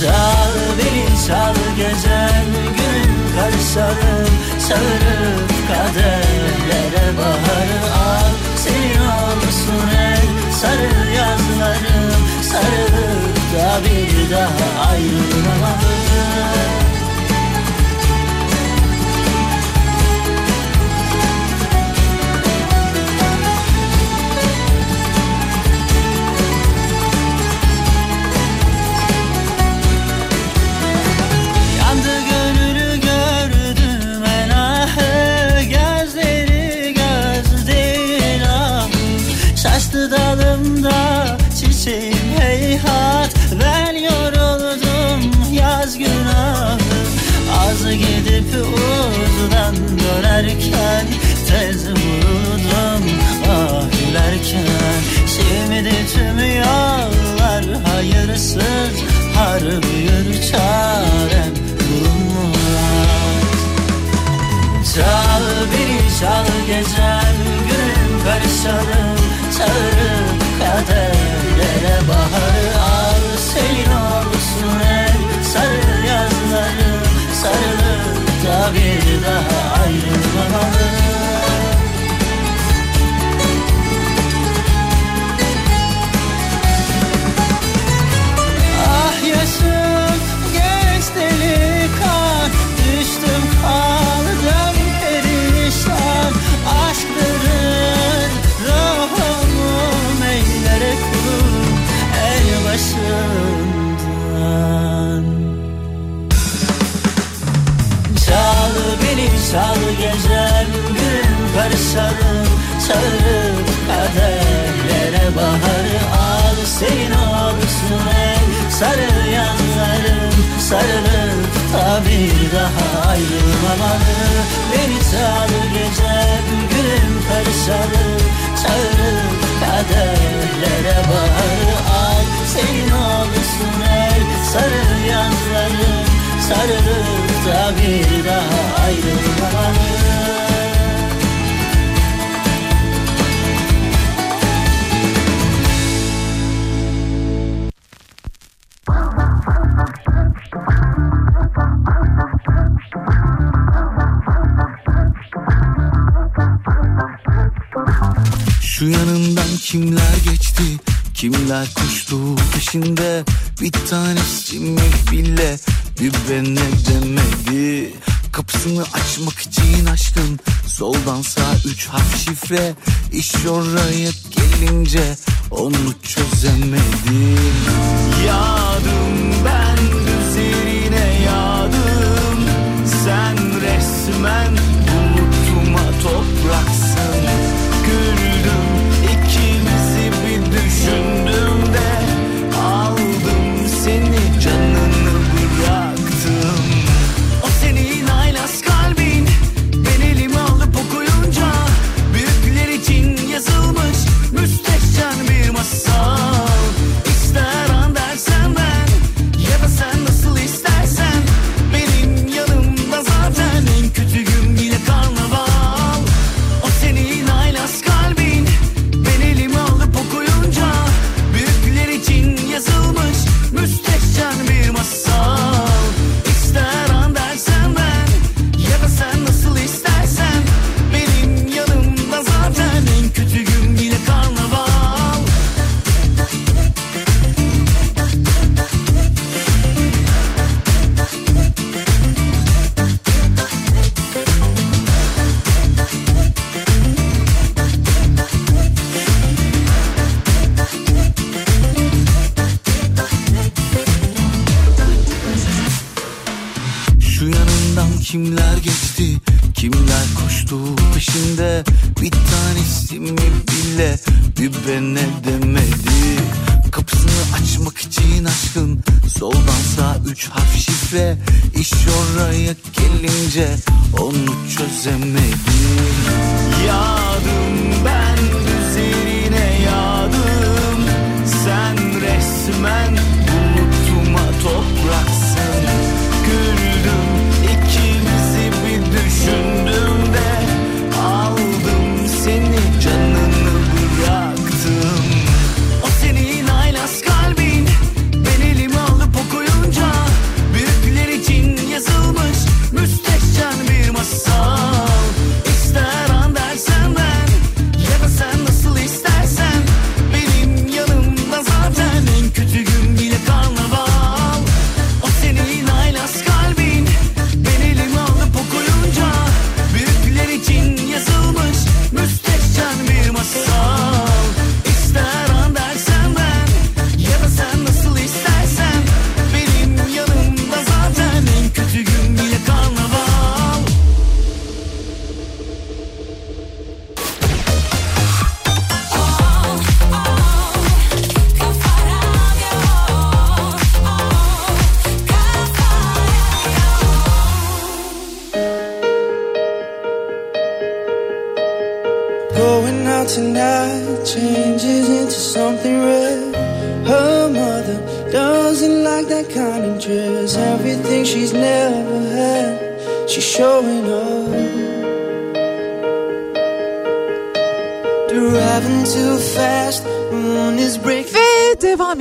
Çal beni çal gecem gün karışalım Çağırıp kaderlere baharı al. Senin olsun el sarı yazlarım Sarılıp da bir daha ayrılmamalı uzdan dönerken Tez vuruldum ah gülerken Şimdi tüm yollar hayırsız Harbi yürü çarem bulunmaz. Çal beni çal gecem günüm karışalım Çağırıp kaderlere baharı al. Senin olsun el sarı yazlarım Sarılıp da çal gecem gün karışalım Çağırıp kaderlere baharı al. Senin olsun el sarı yanlarım Sarılıp da bir daha ayrılmamalı. Beni çal gecem gün karışalım Çağırıp kaderlere baharı al. Senin olsun el sarı Bir tanesi mi bile Bir bene demedi? Kapısını açmak için aşkın Soldan sağ üç harf şifre. İş oraya gelince Onu çözemedim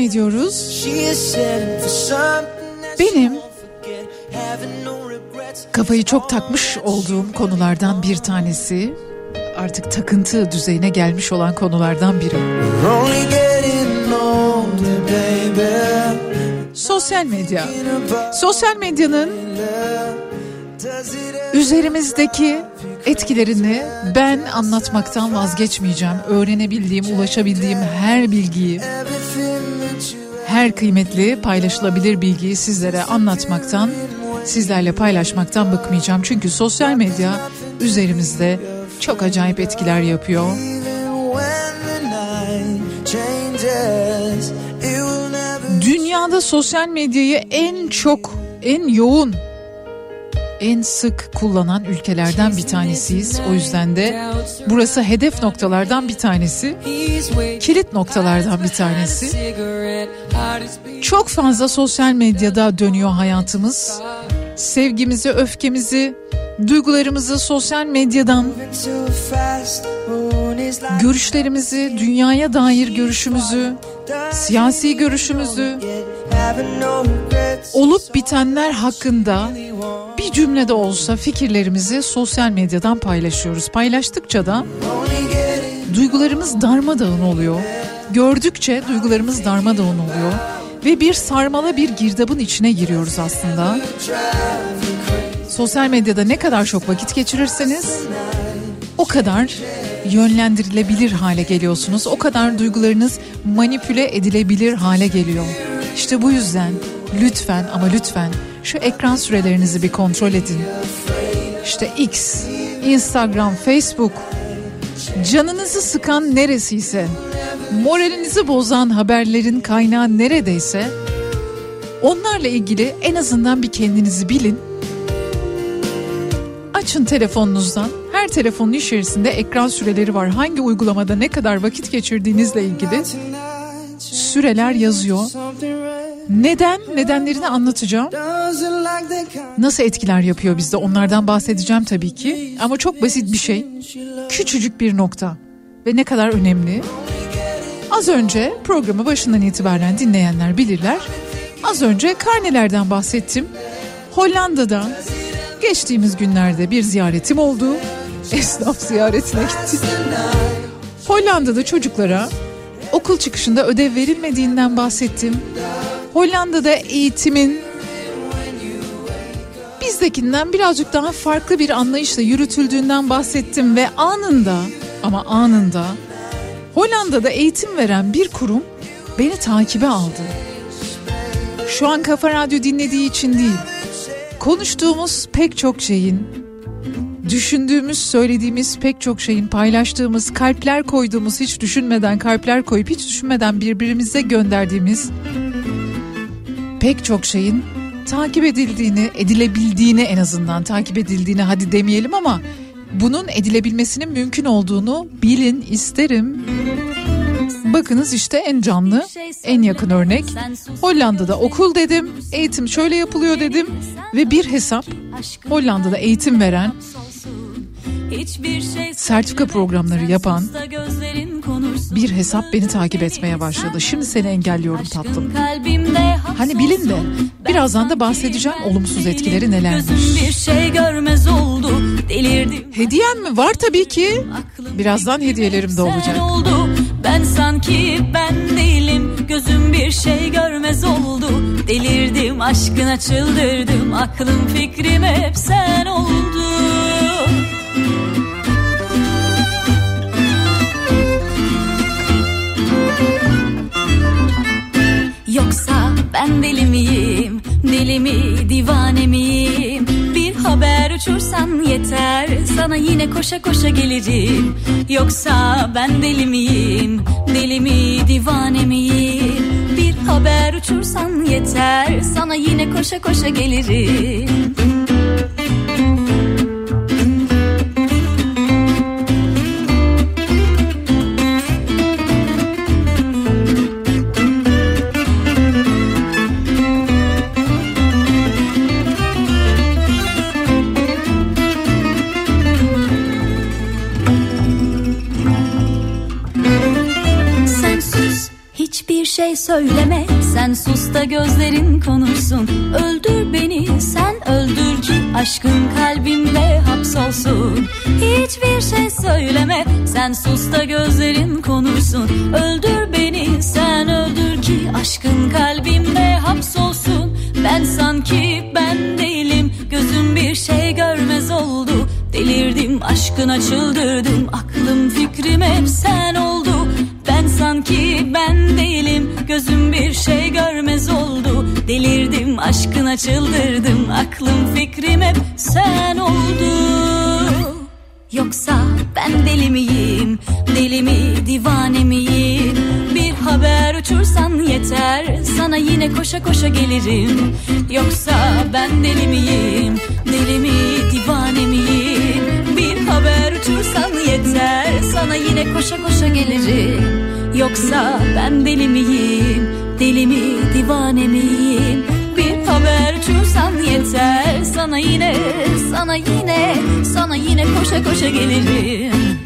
ediyoruz. Benim kafayı çok takmış olduğum konulardan bir tanesi artık takıntı düzeyine gelmiş olan konulardan biri. Sosyal medya. Sosyal medyanın üzerimizdeki etkilerini ben anlatmaktan vazgeçmeyeceğim. Öğrenebildiğim, ulaşabildiğim her bilgiyi, her kıymetli paylaşılabilir bilgiyi sizlere anlatmaktan, sizlerle paylaşmaktan bıkmayacağım. Çünkü sosyal medya üzerimizde çok acayip etkiler yapıyor. Dünyada sosyal medyayı en çok, en yoğun, en sık kullanan ülkelerden bir tanesiyiz. O yüzden de burası hedef noktalardan bir tanesi, kilit noktalardan bir tanesi. Çok fazla sosyal medyada dönüyor hayatımız. Sevgimizi, öfkemizi, duygularımızı sosyal medyadan, görüşlerimizi, dünyaya dair görüşümüzü, siyasi görüşümüzü, olup bitenler hakkında bir cümlede olsa fikirlerimizi sosyal medyadan paylaşıyoruz. Paylaştıkça da duygularımız darmadağın oluyor. Gördükçe duygularımız darmadağın oluyor ve bir sarmala bir girdabın içine giriyoruz aslında. Sosyal medyada ne kadar çok vakit geçirirseniz o kadar yönlendirilebilir hale geliyorsunuz. O kadar duygularınız manipüle edilebilir hale geliyor. İşte bu yüzden lütfen ama lütfen şu ekran sürelerinizi bir kontrol edin. İşte X, Instagram, Facebook canınızı sıkan neresiyse, moralinizi bozan haberlerin kaynağı neredeyse onlarla ilgili en azından bir kendinizi bilin. Açın telefonunuzdan. Her telefonun içerisinde ekran süreleri var. Hangi uygulamada ne kadar vakit geçirdiğinizle ilgili süreler yazıyor. Neden? Nedenlerini anlatacağım. Nasıl etkiler yapıyor bizde onlardan bahsedeceğim tabii ki. Ama çok basit bir şey. Küçücük bir nokta. Ve ne kadar önemli. Az önce programı başından itibaren dinleyenler bilirler. Az önce karnelerden bahsettim. Hollanda'da geçtiğimiz günlerde bir ziyaretim oldu. Esnaf ziyaretine gittim. Hollanda'da çocuklara okul çıkışında ödev verilmediğinden bahsettim. Hollanda'da eğitimin bizdekinden birazcık daha farklı bir anlayışla yürütüldüğünden bahsettim ve anında ama anında Hollanda'da eğitim veren bir kurum beni takibe aldı. Şu an Kafa Radyo dinlediği için değil. konuştuğumuz pek çok şeyin, düşündüğümüz, söylediğimiz pek çok şeyin, paylaştığımız, kalpler koyduğumuz, hiç düşünmeden, kalpler koyup hiç düşünmeden birbirimize gönderdiğimiz pek çok şeyin takip edildiğini, edilebildiğini en azından takip edildiğini hadi demeyelim ama bunun edilebilmesinin mümkün olduğunu bilin isterim. Bakınız işte en canlı, en yakın örnek. Hollanda'da okul dedim, eğitim şöyle yapılıyor dedim ve bir hesap Hollanda'da eğitim veren, sertifika programları yapan bir hesap beni takip etmeye başladı. Şimdi seni engelliyorum tatlım. Hani bilin de birazdan da bahsedeceğim olumsuz etkileri nelermiş. Bir şey görmez oldu delirdim. Hediyem mi? Var tabii ki. Birazdan hediyelerim de olacak. oldu ben sanki ben değilim gözüm bir şey görmez oldu delirdim aşkına çıldırdım aklım fikrim hep sen oldu. Yoksa ben deli miyim, deli mi, divane miyim? Bir haber uçursan yeter, sana yine koşa koşa gelirim. Yoksa ben deli miyim, deli mi, divane miyim? Bir haber uçursan yeter, sana yine koşa koşa gelirim. Şey söyleme Sen sus da gözlerin konuşsun. Öldür beni sen öldür ki Aşkın kalbimde hapsolsun. Hiçbir şey söyleme Sen sus da gözlerin konuşsun. Öldür beni sen öldür ki Aşkın kalbimde hapsolsun. Ben sanki ben değilim Gözüm bir şey görmez oldu. Delirdim aşkına çıldırdım Aklım fikrim hep sen oldu Ben sanki ben değilim Gözüm bir şey görmez oldu. Delirdim aşkına çıldırdım Aklım fikrim hep sen oldu. Yoksa ben deli miyim Deli mi divane miyim? Bir haber uçursan yeter Sana yine koşa koşa gelirim. Yoksa ben deli miyim Deli mi divane miyim? Bir haber uçursan yeter Sana yine koşa koşa gelirim Yoksa ben deli miyim? Deli mi divane miyim? Bir haber uçursan yeter. Sana yine sana yine Sana yine koşa koşa gelirim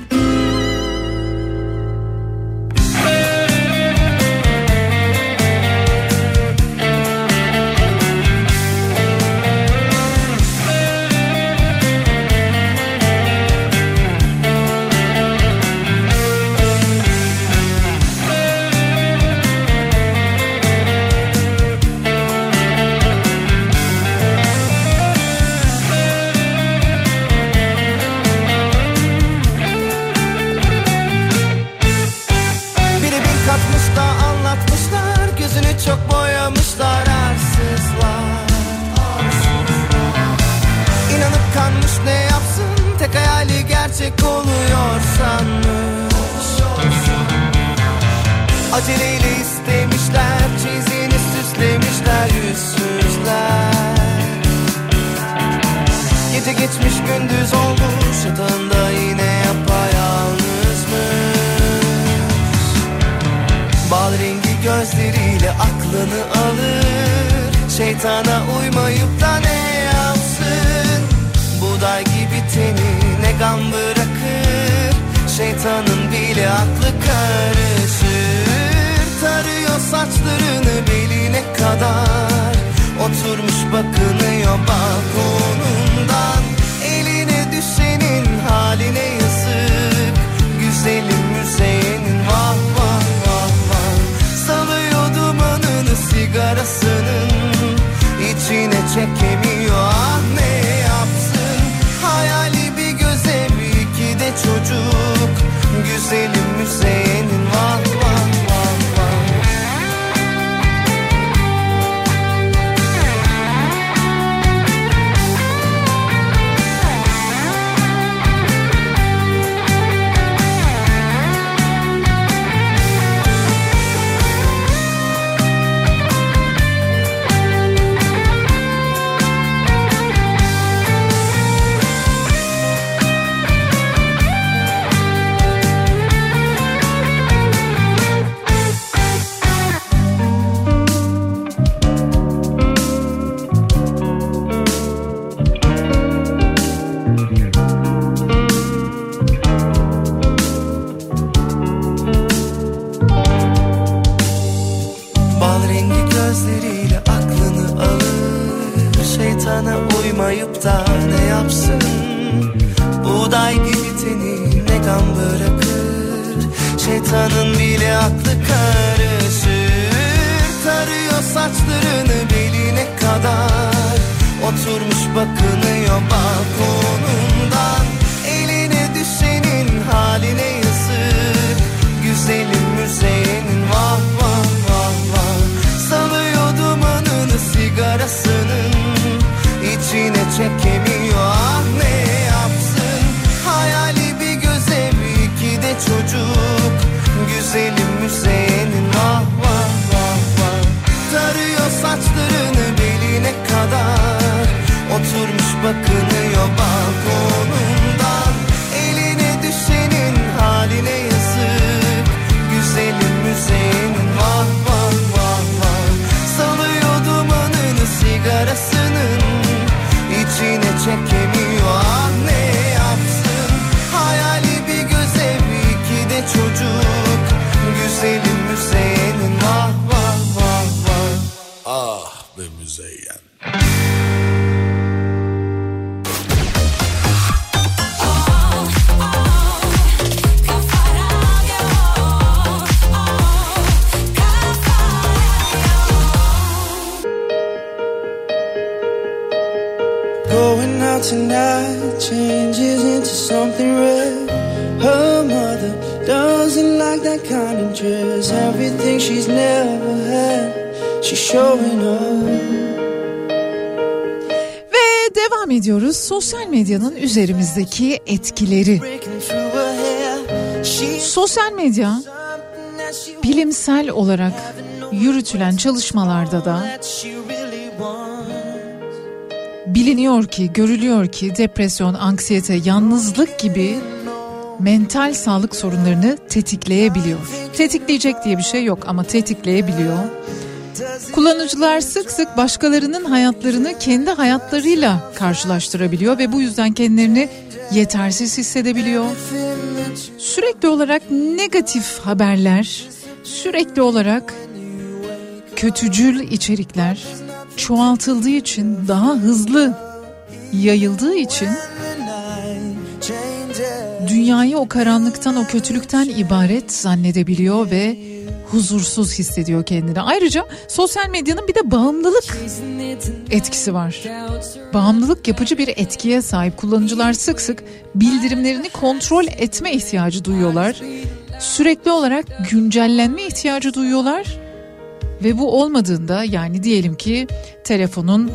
üzerimizdeki etkileri. Sosyal medya bilimsel olarak yürütülen çalışmalarda da biliniyor ki, görülüyor ki depresyon, anksiyete, yalnızlık gibi mental sağlık sorunlarını tetikleyebiliyor. Tetikleyecek diye bir şey yok ama tetikleyebiliyor. Kullanıcılar sık sık başkalarının hayatlarını kendi hayatlarıyla karşılaştırabiliyor ve bu yüzden kendilerini yetersiz hissedebiliyor. Sürekli olarak negatif haberler, sürekli olarak kötücül içerikler çoğaltıldığı için daha hızlı yayıldığı için dünyayı o karanlıktan o kötülükten ibaret zannedebiliyor ve huzursuz hissediyor kendini. Ayrıca sosyal medyanın bir de bağımlılık etkisi var. Bağımlılık yapıcı bir etkiye sahip kullanıcılar sık sık bildirimlerini kontrol etme ihtiyacı duyuyorlar. Sürekli olarak güncellenme ihtiyacı duyuyorlar ve bu olmadığında yani diyelim ki telefonun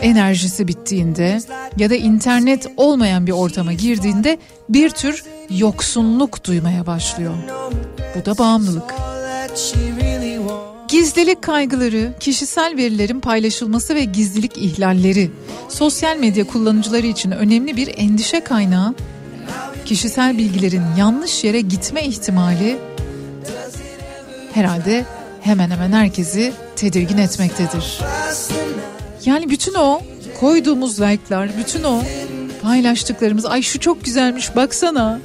enerjisi bittiğinde ya da internet olmayan bir ortama girdiğinde bir tür yoksunluk duymaya başlıyor. Bu da bağımlılık. Gizlilik kaygıları, kişisel verilerin paylaşılması ve gizlilik ihlalleri sosyal medya kullanıcıları için önemli bir endişe kaynağı. Kişisel bilgilerin yanlış yere gitme ihtimali herhalde hemen hemen herkesi tedirgin etmektedir. Yani bütün o koyduğumuz like'lar, bütün o paylaştıklarımız ay şu çok güzelmiş baksana.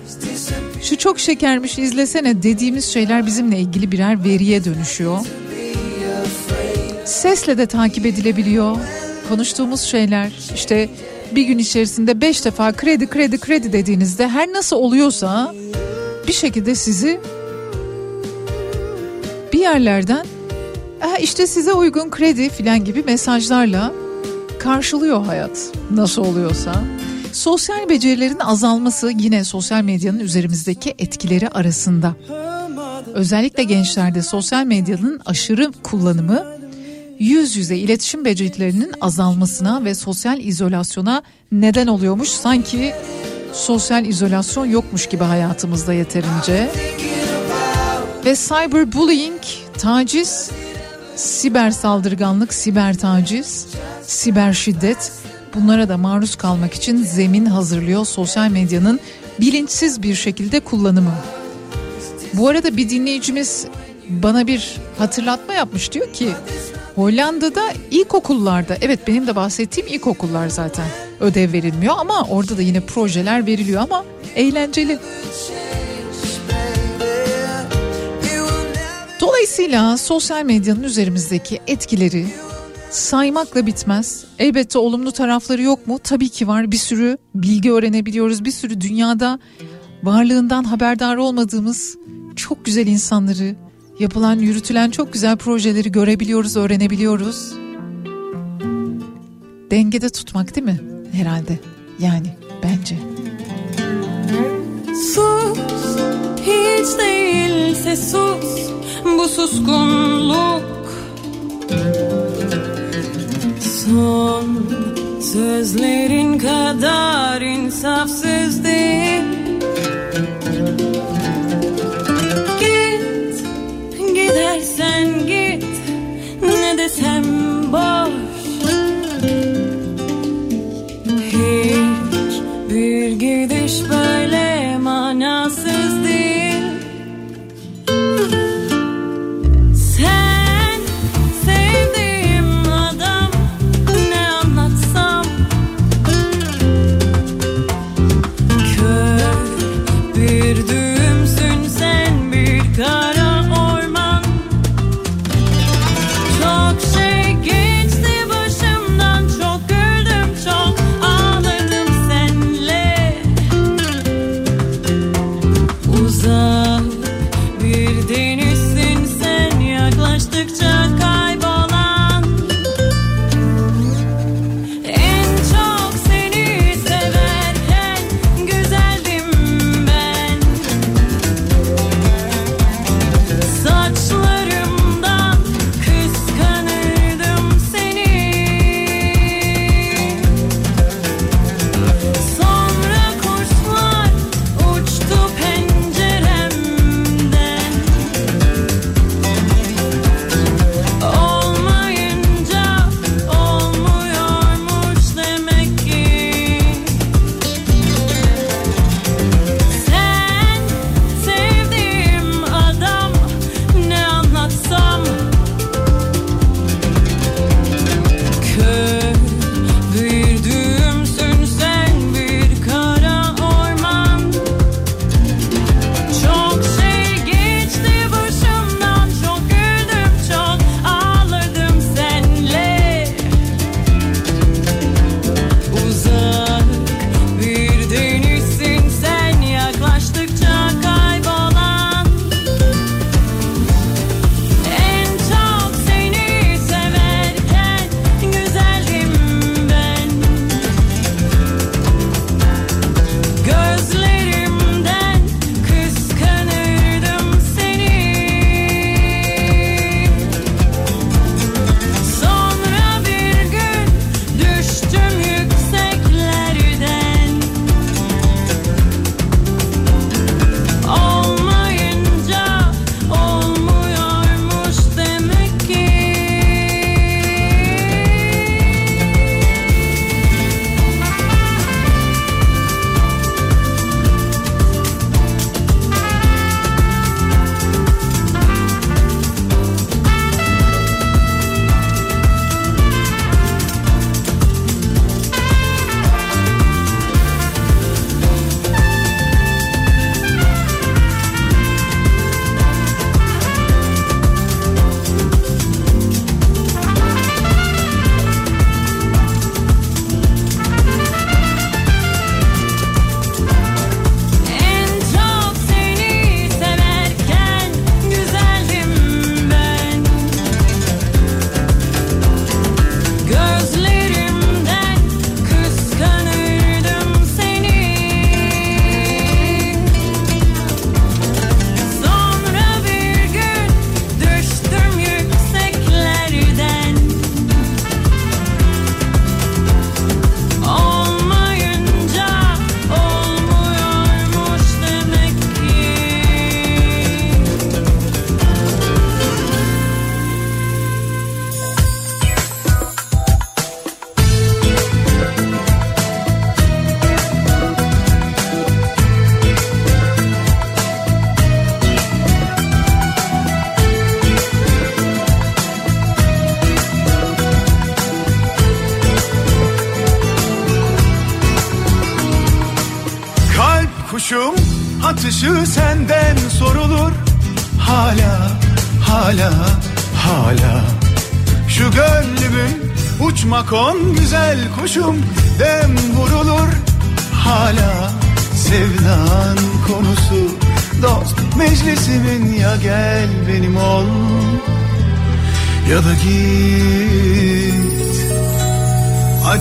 Şu çok şekermiş izlesene dediğimiz şeyler bizimle ilgili birer veriye dönüşüyor. Sesle de takip edilebiliyor. Konuştuğumuz şeyler işte bir gün içerisinde beş defa kredi kredi kredi dediğinizde her nasıl oluyorsa bir şekilde sizi bir yerlerden işte size uygun kredi filan gibi mesajlarla karşılıyor hayat nasıl oluyorsa. Sosyal becerilerin azalması yine sosyal medyanın üzerimizdeki etkileri arasında. Özellikle gençlerde sosyal medyanın aşırı kullanımı yüz yüze iletişim becerilerinin azalmasına ve sosyal izolasyona neden oluyormuş. Sanki sosyal izolasyon yokmuş gibi hayatımızda yeterince. Ve cyberbullying, taciz, siber saldırganlık, siber taciz, siber şiddet bunlara da maruz kalmak için zemin hazırlıyor sosyal medyanın bilinçsiz bir şekilde kullanımı. Bu arada bir dinleyicimiz bana bir hatırlatma yapmış diyor ki Hollanda'da ilkokullarda evet benim de bahsettiğim ilkokullar zaten ödev verilmiyor ama orada da yine projeler veriliyor ama eğlenceli. Dolayısıyla sosyal medyanın üzerimizdeki etkileri saymakla bitmez. Elbette olumlu tarafları yok mu? Tabii ki var. Bir sürü bilgi öğrenebiliyoruz. Bir sürü dünyada varlığından haberdar olmadığımız çok güzel insanları, yapılan, yürütülen çok güzel projeleri görebiliyoruz, öğrenebiliyoruz. Dengede tutmak değil mi? Herhalde. Yani bence. Sus, hiç değilse sus, bu suskunluk Son. Sözlerin kadar insafsız değil. Git, gidersen git. Ne desem boş. Hiç bir gidiş böyle manasız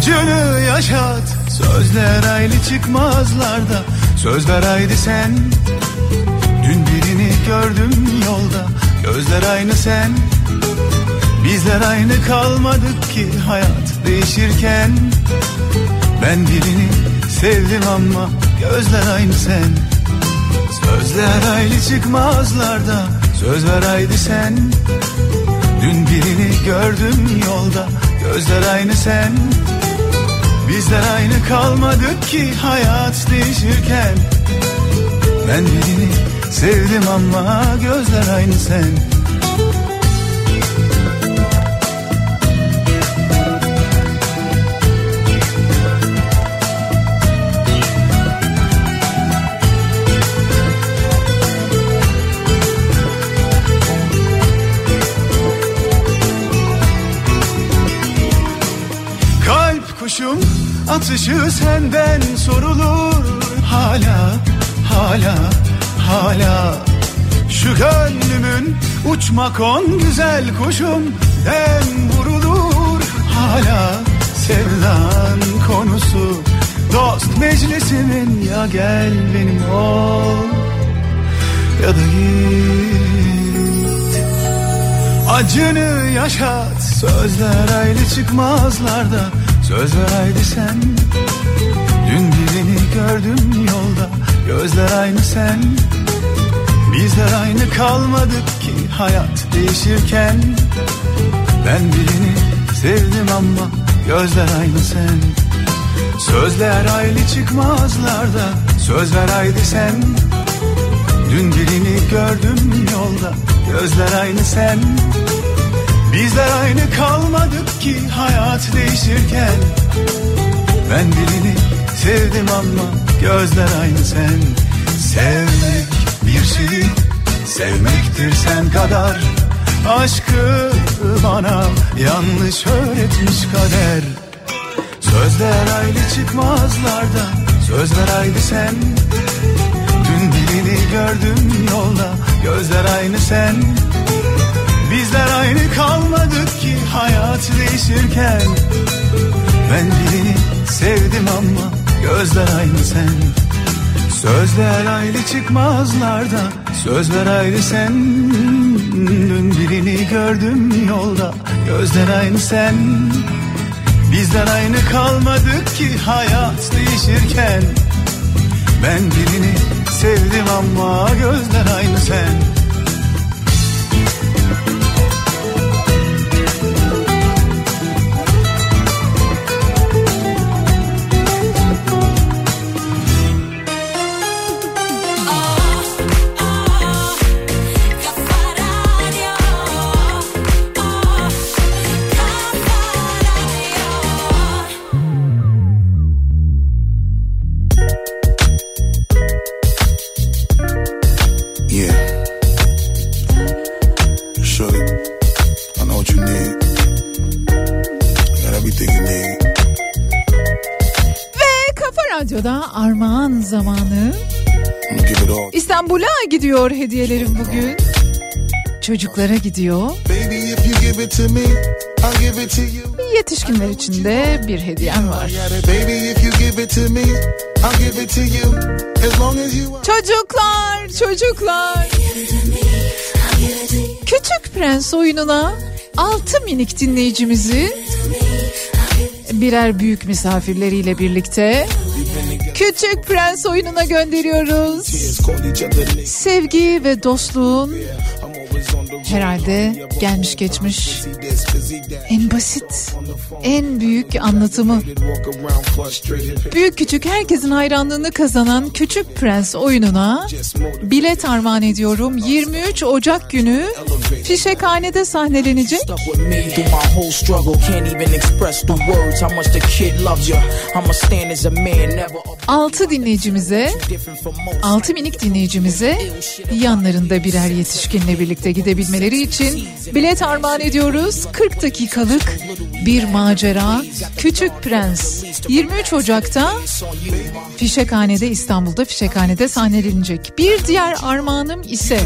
Acını yaşat. Sözler aylı çıkmazlarda Söz ver haydi sen. Dün birini gördüm yolda Gözler aynı sen. Bizler aynı kalmadık ki hayat değişirken. Ben birini sevdim ama gözler aynı sen. Sözler aynı çıkmazlarda Söz ver haydi sen. Dün birini gördüm yolda Gözler aynı sen Bizler aynı kalmadık ki hayat değişirken. Ben birini sevdim ama gözler aynı sen. Kalp kuşum atışı senden sorulur. Hala hala hala. Şu gönlümün uçmak on güzel kuşum. Dem vurulur. Hala sevdan konusu. Dost meclisimin ya gel benim ol. Ya da git. Acını yaşat. Sözler ayrı çıkmazlarda Söz ver haydi sen. Dün birini gördüm yolda. Gözler aynı sen. Bizler aynı kalmadık ki Hayat değişirken. Ben birini sevdim ama Gözler aynı sen. Sözler ayrı çıkmazlarda. Söz ver haydi sen. Dün birini gördüm yolda. Gözler aynı sen Bizler aynı kalmadık ki hayat değişirken. Ben birini sevdim ama gözler aynı sen. Sevmek bir şey sevmektir sen kadar. Aşkı bana yanlış öğretmiş kader. Sözler ayrı çıkmazlarda Söz ver haydi sen. Dün birini gördüm yolda Gözler aynı sen Bizler aynı kalmadık ki hayat değişirken. Ben birini sevdim ama gözler aynı sen. Sözler ayrı çıkmazlarda Söz ver ayrı sen. Dün birini gördüm yolda Gözler aynı sen. Bizler aynı kalmadık ki hayat değişirken. Ben birini sevdim ama gözler aynı sen İstanbul'a gidiyor hediyelerim bugün. Çocuklara gidiyor. You. Yetişkinler için de bir hediyem var. Çocuklar, çocuklar. Küçük Prens oyununa 6 minik dinleyicimizi birer büyük misafirleriyle birlikte Küçük Prens oyununa gönderiyoruz. Sevgi ve dostluğun herhalde gelmiş geçmiş en basit, en büyük anlatımı. Büyük küçük herkesin hayranlığını kazanan Küçük Prens oyununa bilet armağan ediyorum. 23 Ocak günü Fişekhanede sahnelenecek. Stuck with me through my whole struggle. Can't even express through words how much the kid loves you. I'ma stand as a man, never a 6 dinleyicimize, 6 minik dinleyicimize yanlarında birer yetişkinle birlikte gidebilmeleri için bilet armağan ediyoruz. 40 dakikalık bir macera Küçük Prens 23 Ocak'ta Fişekhane'de İstanbul'da Fişekhane'de sahnelenecek. Bir diğer armağanım ise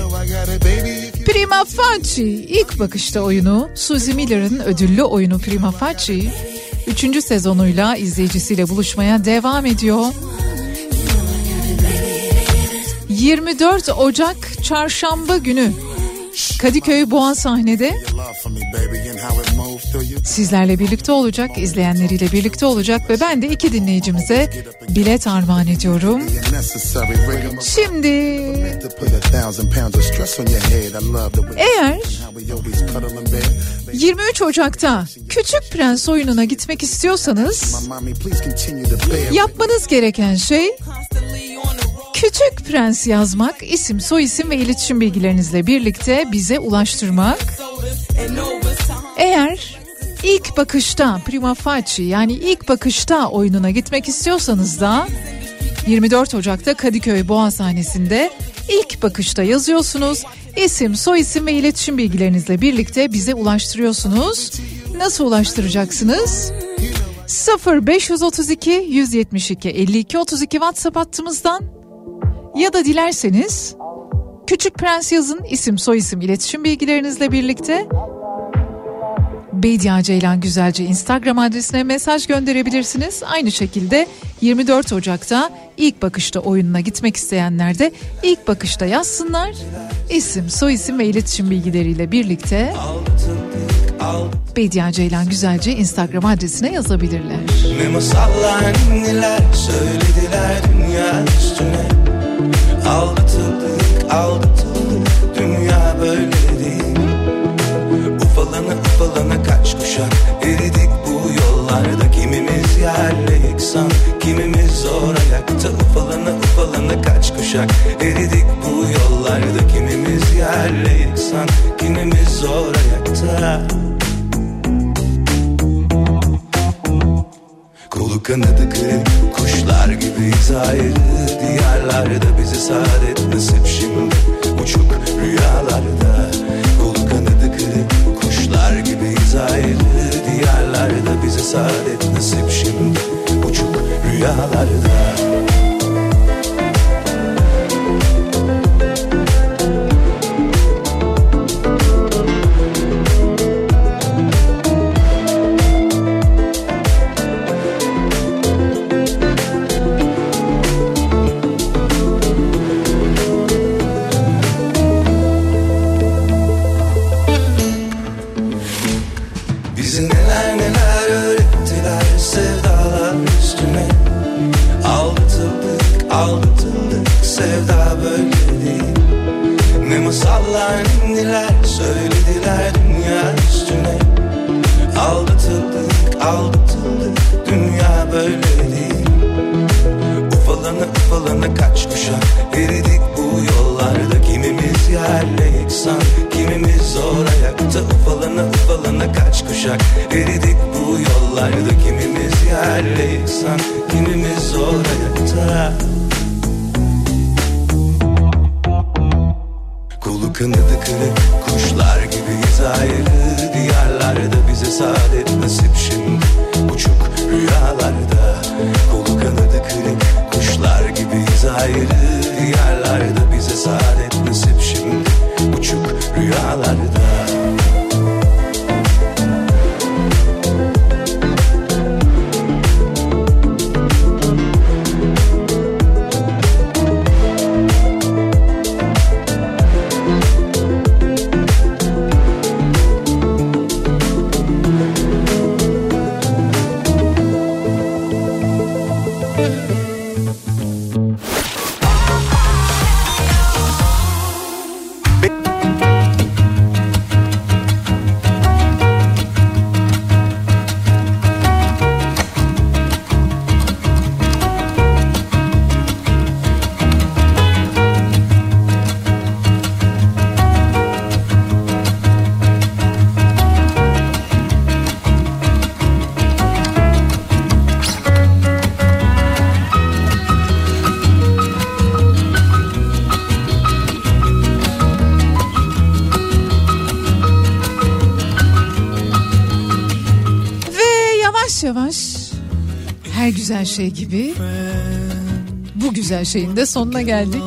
Prima Facie ilk bakışta oyunu Suzy Miller'ın ödüllü oyunu Prima Facie 3. sezonuyla izleyicisiyle buluşmaya devam ediyor. 24 Ocak Çarşamba günü Kadıköy Boğan sahnede sizlerle birlikte olacak, izleyenleriyle birlikte olacak ve ben de iki dinleyicimize bilet armağan ediyorum. Şimdi eğer 23 Ocak'ta Küçük Prens oyununa gitmek istiyorsanız yapmanız gereken şey Küçük Prens yazmak, isim, soyisim ve iletişim bilgilerinizle birlikte bize ulaştırmak. Eğer ilk bakışta Prima Facie yani ilk bakışta oyununa gitmek istiyorsanız da 24 Ocak'ta Kadıköy Boğa sahnesinde ilk bakışta yazıyorsunuz. İsim, soyisim ve iletişim bilgilerinizle birlikte bize ulaştırıyorsunuz. Nasıl ulaştıracaksınız? 0532 172 52 32 WhatsApp hattımızdan ya da dilerseniz Küçük Prens yazın isim soyisim iletişim bilgilerinizle birlikte Beydiye Ceylan Güzelce Instagram adresine mesaj gönderebilirsiniz. Aynı şekilde 24 Ocak'ta ilk bakışta oyununa gitmek isteyenler de ilk bakışta yazsınlar. İsim, soyisim ve iletişim bilgileriyle birlikte Beydiye Ceylan Güzelce Instagram adresine yazabilirler. Ne masallar neler söylediler dünya üstüne Aldatıldık aldatıldık. Dünya böyle değil. Ufalana ufalana kaç kuşak. Eridik bu yollarda. Kimimiz yerle yıksan kimimiz zor ayakta. Ufalana ufalana kaç kuşak. Eridik bu yollarda. Kimimiz yerle yıksan kimimiz zor ayakta kanadı kuşlar gibiyiz ayrı Diyarlarda bize saadet nasip şimdi. Uçuk rüyalarda Kolu kanadı kırık. Kuşlar gibiyiz ayrı Diyarlarda bize saadet nasip şimdi. Uçuk rüyalarda ufalana kaç kuşak? Eridik bu yollarda. Kimimiz yerle yıksan kimimiz zor ayakta. Ufalana ufalana kaç kuşak? Eridik bu yollarda. Kimimiz yerle yıksan kimimiz zor ayakta. Kolu kanadı kırık kuşlar şey gibi bu güzel şeyin de sonuna geldik.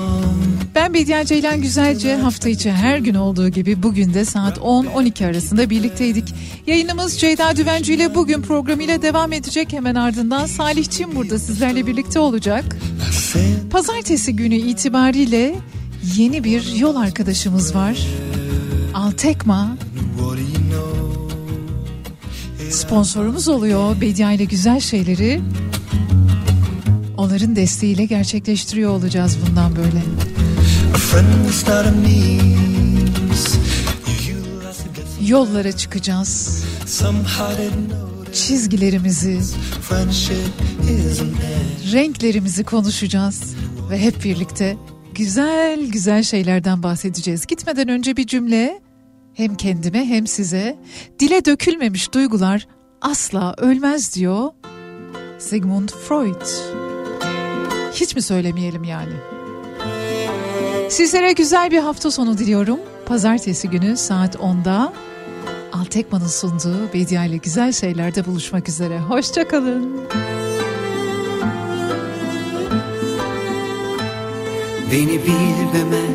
Ben Bediye Ceylan Güzelce hafta içi her gün olduğu gibi bugün de saat 10-12 arasında birlikteydik. Yayınımız Ceyda Düvenci ile bugün programıyla devam edecek. Hemen ardından Salih Çin burada sizlerle birlikte olacak. Pazartesi günü itibariyle yeni bir yol arkadaşımız var. Altekma sponsorumuz oluyor. Bedia ile güzel şeyleri onların desteğiyle gerçekleştiriyor olacağız bundan böyle. Yollara çıkacağız. Çizgilerimizi, renklerimizi konuşacağız ve hep birlikte güzel güzel şeylerden bahsedeceğiz. Gitmeden önce bir cümle hem kendime hem size dile dökülmemiş duygular asla ölmez diyor Sigmund Freud. Hiç mi söylemeyelim yani? Sizlere güzel bir hafta sonu diliyorum. Pazartesi günü saat 10'da Altekman'ın sunduğu Bedia ile güzel şeylerde buluşmak üzere. Hoşçakalın. Beni bilmemen,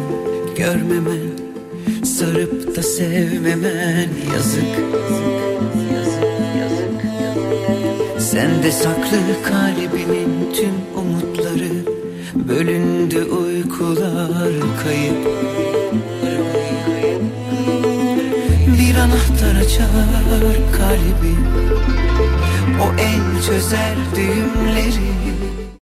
görmemen, sarıp da sevmemen yazık. Sende saklı kalbimin tüm umutları Bölündü uykular kayıp. Bir anahtar açar kalbi O el çözer düğümleri